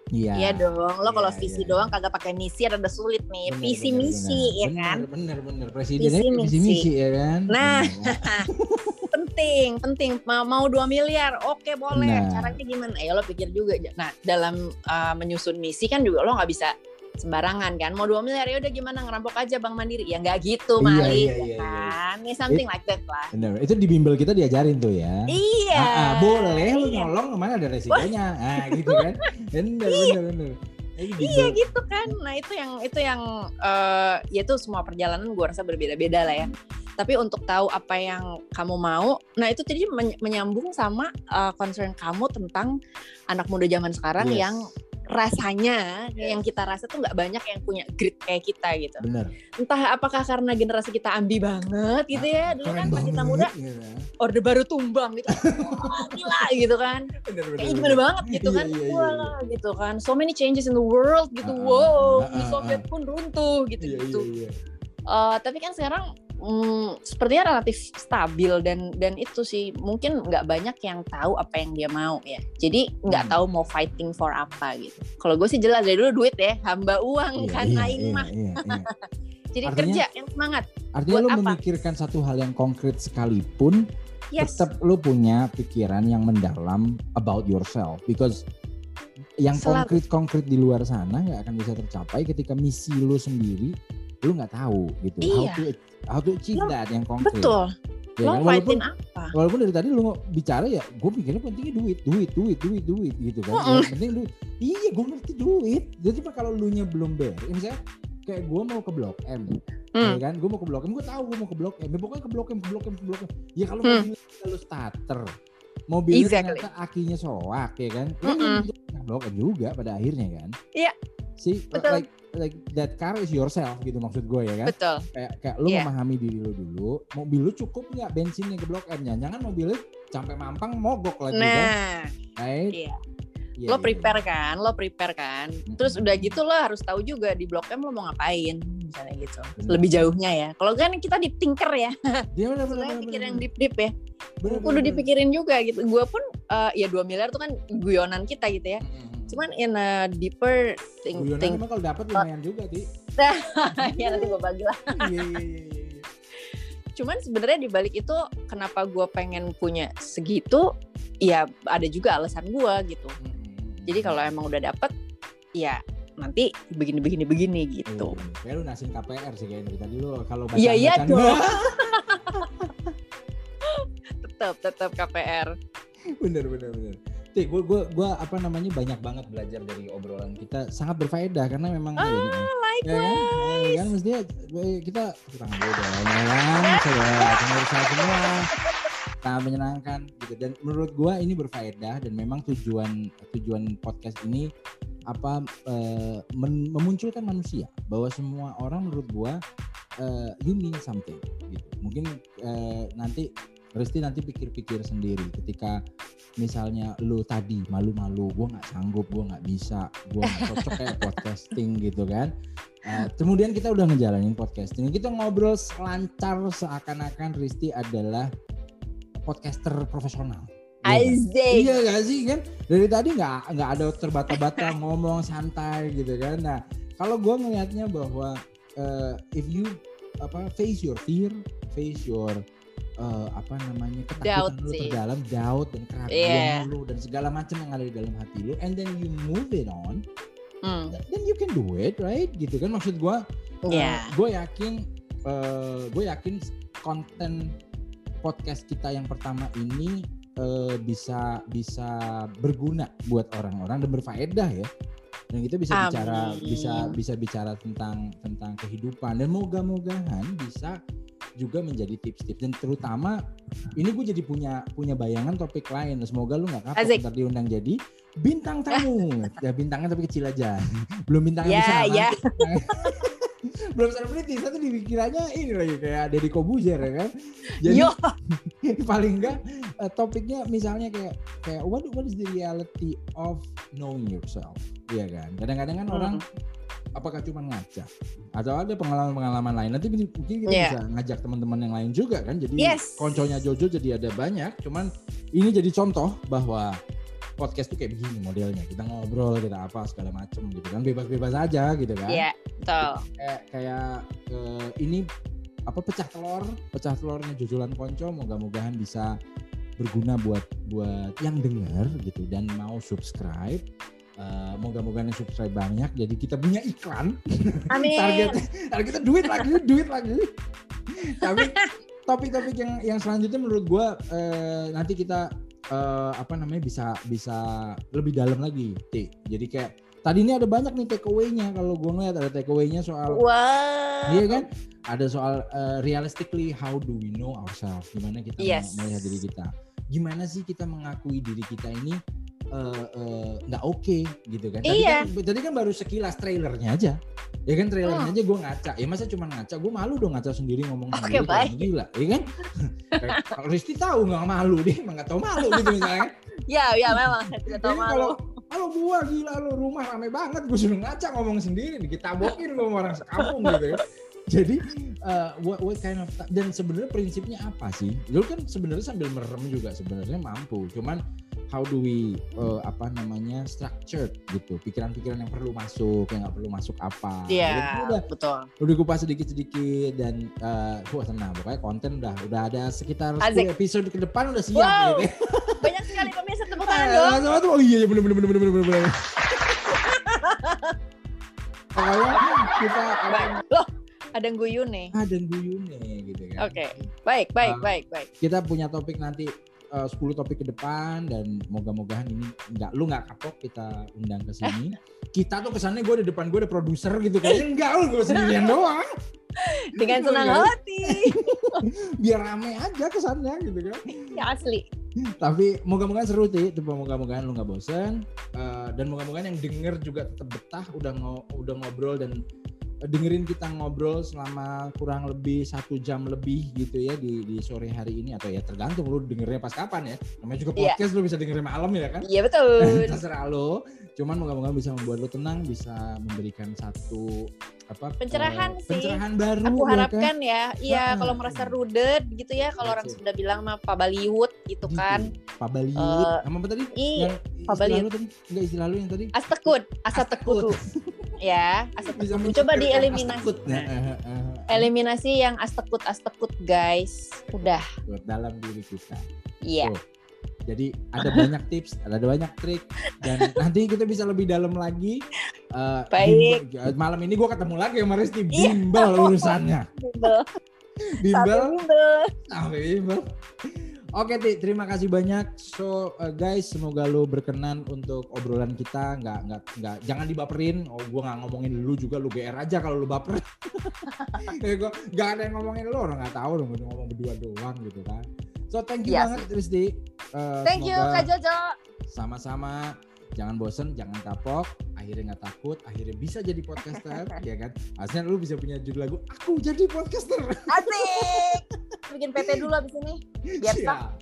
Speaker 2: Iya. Iya dong. Lo kalau iya, visi iya. doang kagak pakai misi ada sulit nih. Bener, visi bener, misi bener. ya kan.
Speaker 1: Bener bener presidennya visi, visi misi ya kan.
Speaker 2: Nah. *laughs* penting, penting. Mau, mau 2 miliar, oke boleh. Nah. Caranya gimana? Ya lo pikir juga. Nah, dalam uh, menyusun misi kan juga lo nggak bisa sembarangan kan mau dua miliar ya udah gimana ngerampok aja bang mandiri ya nggak gitu iya, Mali iya, iya, ya kan iya. something It, like that lah
Speaker 1: bener. itu di bimbel kita diajarin tuh ya
Speaker 2: iya ah,
Speaker 1: ah, boleh lu iya. nyolong ke mana ada resikonya ah gitu kan *laughs* bener bener bener
Speaker 2: iya gitu. kan. Nah itu yang itu yang uh, ya itu semua perjalanan gue rasa berbeda-beda lah ya. Tapi untuk tahu apa yang kamu mau nah itu jadi menyambung sama uh, concern kamu tentang anak muda zaman sekarang yes. yang rasanya yang kita rasa tuh nggak banyak yang punya grit kayak kita gitu.
Speaker 1: Bener.
Speaker 2: Entah apakah karena generasi kita ambi banget gitu ya. Dulu kan pas kita muda ya. orde baru tumbang gitu. *laughs* Wah, gila gitu kan. Bener, gimana banget gitu kan. Iya, iya, iya, Wah, gitu kan. So many changes in the world gitu. Uh, wow, uh, uh, Soviet pun runtuh gitu gitu. Iya, iya, iya. Uh, tapi kan sekarang hmm, sepertinya relatif stabil dan dan itu sih mungkin nggak banyak yang tahu apa yang dia mau ya jadi nggak hmm. tahu mau fighting for apa gitu kalau gue sih jelas dari dulu duit ya hamba uang iya, kan iya, iya, mah iya, iya. *laughs* jadi artinya, kerja yang semangat
Speaker 1: artinya lo memikirkan satu hal yang konkret sekalipun yes. tetap lo punya pikiran yang mendalam about yourself because yang konkret-konkret di luar sana nggak akan bisa tercapai ketika misi lo sendiri lu nggak tahu gitu
Speaker 2: iya. how to
Speaker 1: how to achieve that yang konkret
Speaker 2: betul
Speaker 1: ya, kan? walaupun apa? walaupun dari tadi lu bicara ya gue pikirnya pentingnya duit duit duit duit duit gitu kan mm ya, penting duit iya gue ngerti duit jadi cuma kalau lu nya belum beres misalnya kayak gue mau ke blok M mm. ya kan gue mau ke blok M gue tahu gue mau ke blok M ya, pokoknya ke blok M ke blok M ke blok M ya kalau mm. lu starter mobilnya exactly. ternyata akinya soak ya kan mm -mm. blok M juga pada akhirnya kan
Speaker 2: iya
Speaker 1: sih like like that car is yourself gitu maksud gue ya kan.
Speaker 2: Betul.
Speaker 1: Kayak kayak lu yeah. memahami diri lu dulu, mobil lu cukup nggak bensinnya ke blok M-nya? Jangan mobil lu sampai mampang mogok lagi
Speaker 2: nah,
Speaker 1: kan.
Speaker 2: Right? Iya. Yeah, lo iya, prepare yeah. kan, lo prepare kan. Terus udah gitu lo harus tahu juga di blok M lo mau ngapain, misalnya gitu. Bener. Lebih jauhnya ya. Kalau kan kita di tinker ya. Iya benar benar. pikir yang deep deep ya. Bener, Udah dipikirin juga gitu. Gue pun uh, ya 2 miliar tuh kan guyonan kita gitu ya. Mm-hmm cuman in a deeper thing,
Speaker 1: Guyonan thing. kalau dapat lumayan juga ti *laughs*
Speaker 2: ya nanti gue bagi lah *laughs* iya, iya, iya, cuman sebenarnya di balik itu kenapa gue pengen punya segitu ya ada juga alasan gue gitu hmm. jadi kalau emang udah dapet ya nanti begini begini begini gitu.
Speaker 1: Iya, kayak lu nasin KPR sih kayaknya tadi lu kalau
Speaker 2: baca Iya iya dong. *laughs* tetap tetap KPR.
Speaker 1: bener bener bener. Tik, gue gue gue apa namanya banyak banget belajar dari obrolan kita sangat berfaedah karena memang
Speaker 2: ah, ya,
Speaker 1: ya kan, ya kan mestinya kita tangan gue dong, ya kan, saya pemirsa semua sangat menyenangkan gitu dan menurut gue ini berfaedah dan memang tujuan tujuan podcast ini apa uh, memunculkan manusia bahwa semua orang menurut gue uh, you mean something gitu. Mungkin uh, nanti Risti nanti pikir-pikir sendiri ketika misalnya lu tadi malu-malu gue nggak sanggup gue nggak bisa gue nggak cocok kayak *laughs* podcasting gitu kan. Uh, kemudian kita udah ngejalanin podcasting kita ngobrol selancar seakan-akan Risti adalah podcaster profesional
Speaker 2: Asik.
Speaker 1: Iya gak sih kan? Dari tadi nggak nggak ada terbata-bata *laughs* ngomong santai gitu kan. Nah kalau gue ngelihatnya bahwa uh, if you apa face your fear, face your uh, apa namanya ketakutan doubt lu sih. terdalam, doubt dan keraguan yeah. lu dan segala macam yang ada di dalam hati lu, and then you move it on, mm. then you can do it, right? Gitu kan maksud gue. Yeah. Uh, gue yakin, uh, gue yakin konten podcast kita yang pertama ini uh, bisa bisa berguna buat orang-orang dan berfaedah ya. Dan kita bisa Amin. bicara bisa bisa bicara tentang tentang kehidupan. Dan moga-mogahan bisa juga menjadi tips-tips. Dan terutama ini gue jadi punya punya bayangan topik lain. Semoga lu nggak kapok ntar diundang jadi bintang tamu. *laughs* Ya bintangnya tapi kecil aja. Belum bintangnya yeah, besar. yeah. *laughs* belum selebriti satu dipikirannya ini lagi kayak Deddy Kobuzer ya kan? Jadi *laughs* paling enggak uh, topiknya misalnya kayak kayak what what is the reality of knowing yourself? Iya kan? Kadang-kadang kan hmm. orang apakah cuma ngaca atau ada pengalaman-pengalaman lain? Nanti mungkin kita yeah. bisa ngajak teman-teman yang lain juga kan? Jadi yes. konconya Jojo jadi ada banyak cuman ini jadi contoh bahwa podcast tuh kayak begini modelnya. Kita ngobrol kita apa segala macem gitu kan. Bebas-bebas aja gitu kan.
Speaker 2: Iya yeah, betul.
Speaker 1: Kayak kayak uh, ini apa pecah telur pecah telurnya jujulan konco moga-mogahan bisa berguna buat buat yang dengar gitu dan mau subscribe. Uh, moga-moga yang subscribe banyak jadi kita punya iklan. *laughs*
Speaker 2: Amin.
Speaker 1: target target kita duit lagi duit lagi. Tapi topik-topik yang yang selanjutnya menurut gue uh, nanti kita uh, apa namanya bisa bisa lebih dalam lagi T. Jadi kayak tadi ini ada banyak nih take away-nya kalau gue ngeliat ada take away-nya soal
Speaker 2: wow.
Speaker 1: Iya kan? Ada soal uh, realistically how do we know ourselves? Gimana kita yes. melihat diri kita? Gimana sih kita mengakui diri kita ini nggak uh, uh, oke okay, gitu kan. Tadi,
Speaker 2: iya.
Speaker 1: kan? tadi kan baru sekilas trailernya aja. Ya kan trailernya oh. aja gue ngaca. Ya masa cuma ngaca? Gue malu dong ngaca sendiri ngomong okay, sendiri. Baik. Gila, ya kan? *laughs* kalau Risti tahu nggak malu dia emang nggak tahu malu gitu misalnya.
Speaker 2: ya, ya memang saya tidak tahu malu.
Speaker 1: Kalau kalau gua gila lo rumah rame banget gue suruh ngaca ngomong sendiri kita bokin lo orang sekampung gitu ya. *laughs* Jadi uh, what, what kind of dan sebenarnya prinsipnya apa sih? Lu kan sebenarnya sambil merem juga sebenarnya mampu. Cuman how do we uh, apa namanya structured gitu? Pikiran-pikiran yang perlu masuk yang nggak perlu masuk apa.
Speaker 2: Iya yeah, udah betul.
Speaker 1: udah kupas sedikit-sedikit dan uh, wah tenang. Pokoknya konten udah udah ada sekitar Asik. 10 episode ke depan udah siap wow. gitu *laughs*
Speaker 2: banyak sekali pemirsa tepuk tangan dong.
Speaker 1: oh iya iya bener bener bener bener bener bener. *laughs* Pokoknya kita
Speaker 2: loh ada guyune nih.
Speaker 1: Ada guyune gitu
Speaker 2: kan. Oke. Okay. Baik, baik, uh, baik, baik.
Speaker 1: Kita punya topik nanti Eh, uh, 10 topik ke depan dan moga-mogahan ini nggak lu nggak kapok kita undang ke sini. *laughs* kita tuh kesannya gue di depan gue ada produser gitu kan. Enggak lu gue sendirian *laughs* doang.
Speaker 2: Dengan senang hati. *laughs*
Speaker 1: Biar rame aja kesannya gitu kan.
Speaker 2: Ya asli.
Speaker 1: Tapi moga-mogahan seru sih, tuh moga-mogahan lu nggak bosen uh, dan moga-mogahan yang denger juga tetap betah udah ngo udah ngobrol dan dengerin kita ngobrol selama kurang lebih satu jam lebih gitu ya di, di sore hari ini. Atau ya tergantung lu dengernya pas kapan ya. Namanya juga iya. podcast yeah. lu bisa dengerin malam ya kan?
Speaker 2: Iya yeah, betul. *laughs*
Speaker 1: Terserah lu. Cuman moga-moga bisa membuat lu tenang bisa memberikan satu apa
Speaker 2: pencerahan uh, sih.
Speaker 1: pencerahan baru
Speaker 2: aku ya harapkan ya, kan? ya iya kalau merasa rudet gitu ya. Kalau orang sudah bilang mah Pak Baliwut gitu, gitu. kan.
Speaker 1: Pak Baliwut uh, apa tadi?
Speaker 2: iya Pak Baliwut
Speaker 1: tadi? Enggak istilah lu yang tadi?
Speaker 2: Astekut. Asatekut ya astekut coba dieliminasi nah, uh, uh, eliminasi yang astekut astekut guys udah
Speaker 1: buat dalam diri kita
Speaker 2: iya yeah.
Speaker 1: Jadi ada banyak *laughs* tips, ada banyak trik, dan nanti kita bisa lebih dalam lagi.
Speaker 2: Uh, Baik.
Speaker 1: Bimbel, malam ini gue ketemu lagi sama Resti iya. bimbel urusannya. *laughs*
Speaker 2: bimbel.
Speaker 1: bimbel.
Speaker 2: Sampai
Speaker 1: bimbel. Oke Ti, terima kasih banyak. So uh, guys, semoga lo berkenan untuk obrolan kita. Nggak nggak nggak jangan dibaperin. Oh, gue nggak ngomongin lu juga, lu GR aja kalau lu baper. *laughs* ya, gua, gak ada yang ngomongin lu, orang nggak tahu dong ngomong berdua doang gitu kan. So thank you yes. banget Rizdi.
Speaker 2: Uh, thank you Kak Jojo.
Speaker 1: Sama-sama. Jangan bosen, jangan kapok. Akhirnya nggak takut, akhirnya bisa jadi podcaster, *laughs* ya kan? Asalnya lu bisa punya judul lagu, aku jadi podcaster.
Speaker 2: Asik. *laughs* bikin PT dulu abis ini. Biar sah. *laughs*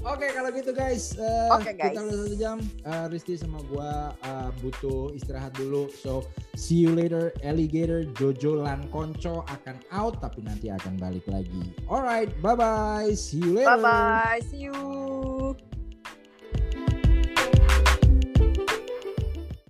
Speaker 1: Oke okay, kalau gitu guys, uh, okay, guys. kita udah satu jam. Uh, Risti sama gua uh, butuh istirahat dulu. So see you later, alligator Jojo Lankonco akan out tapi nanti akan balik lagi. Alright, bye bye, see you later.
Speaker 2: Bye bye, see you.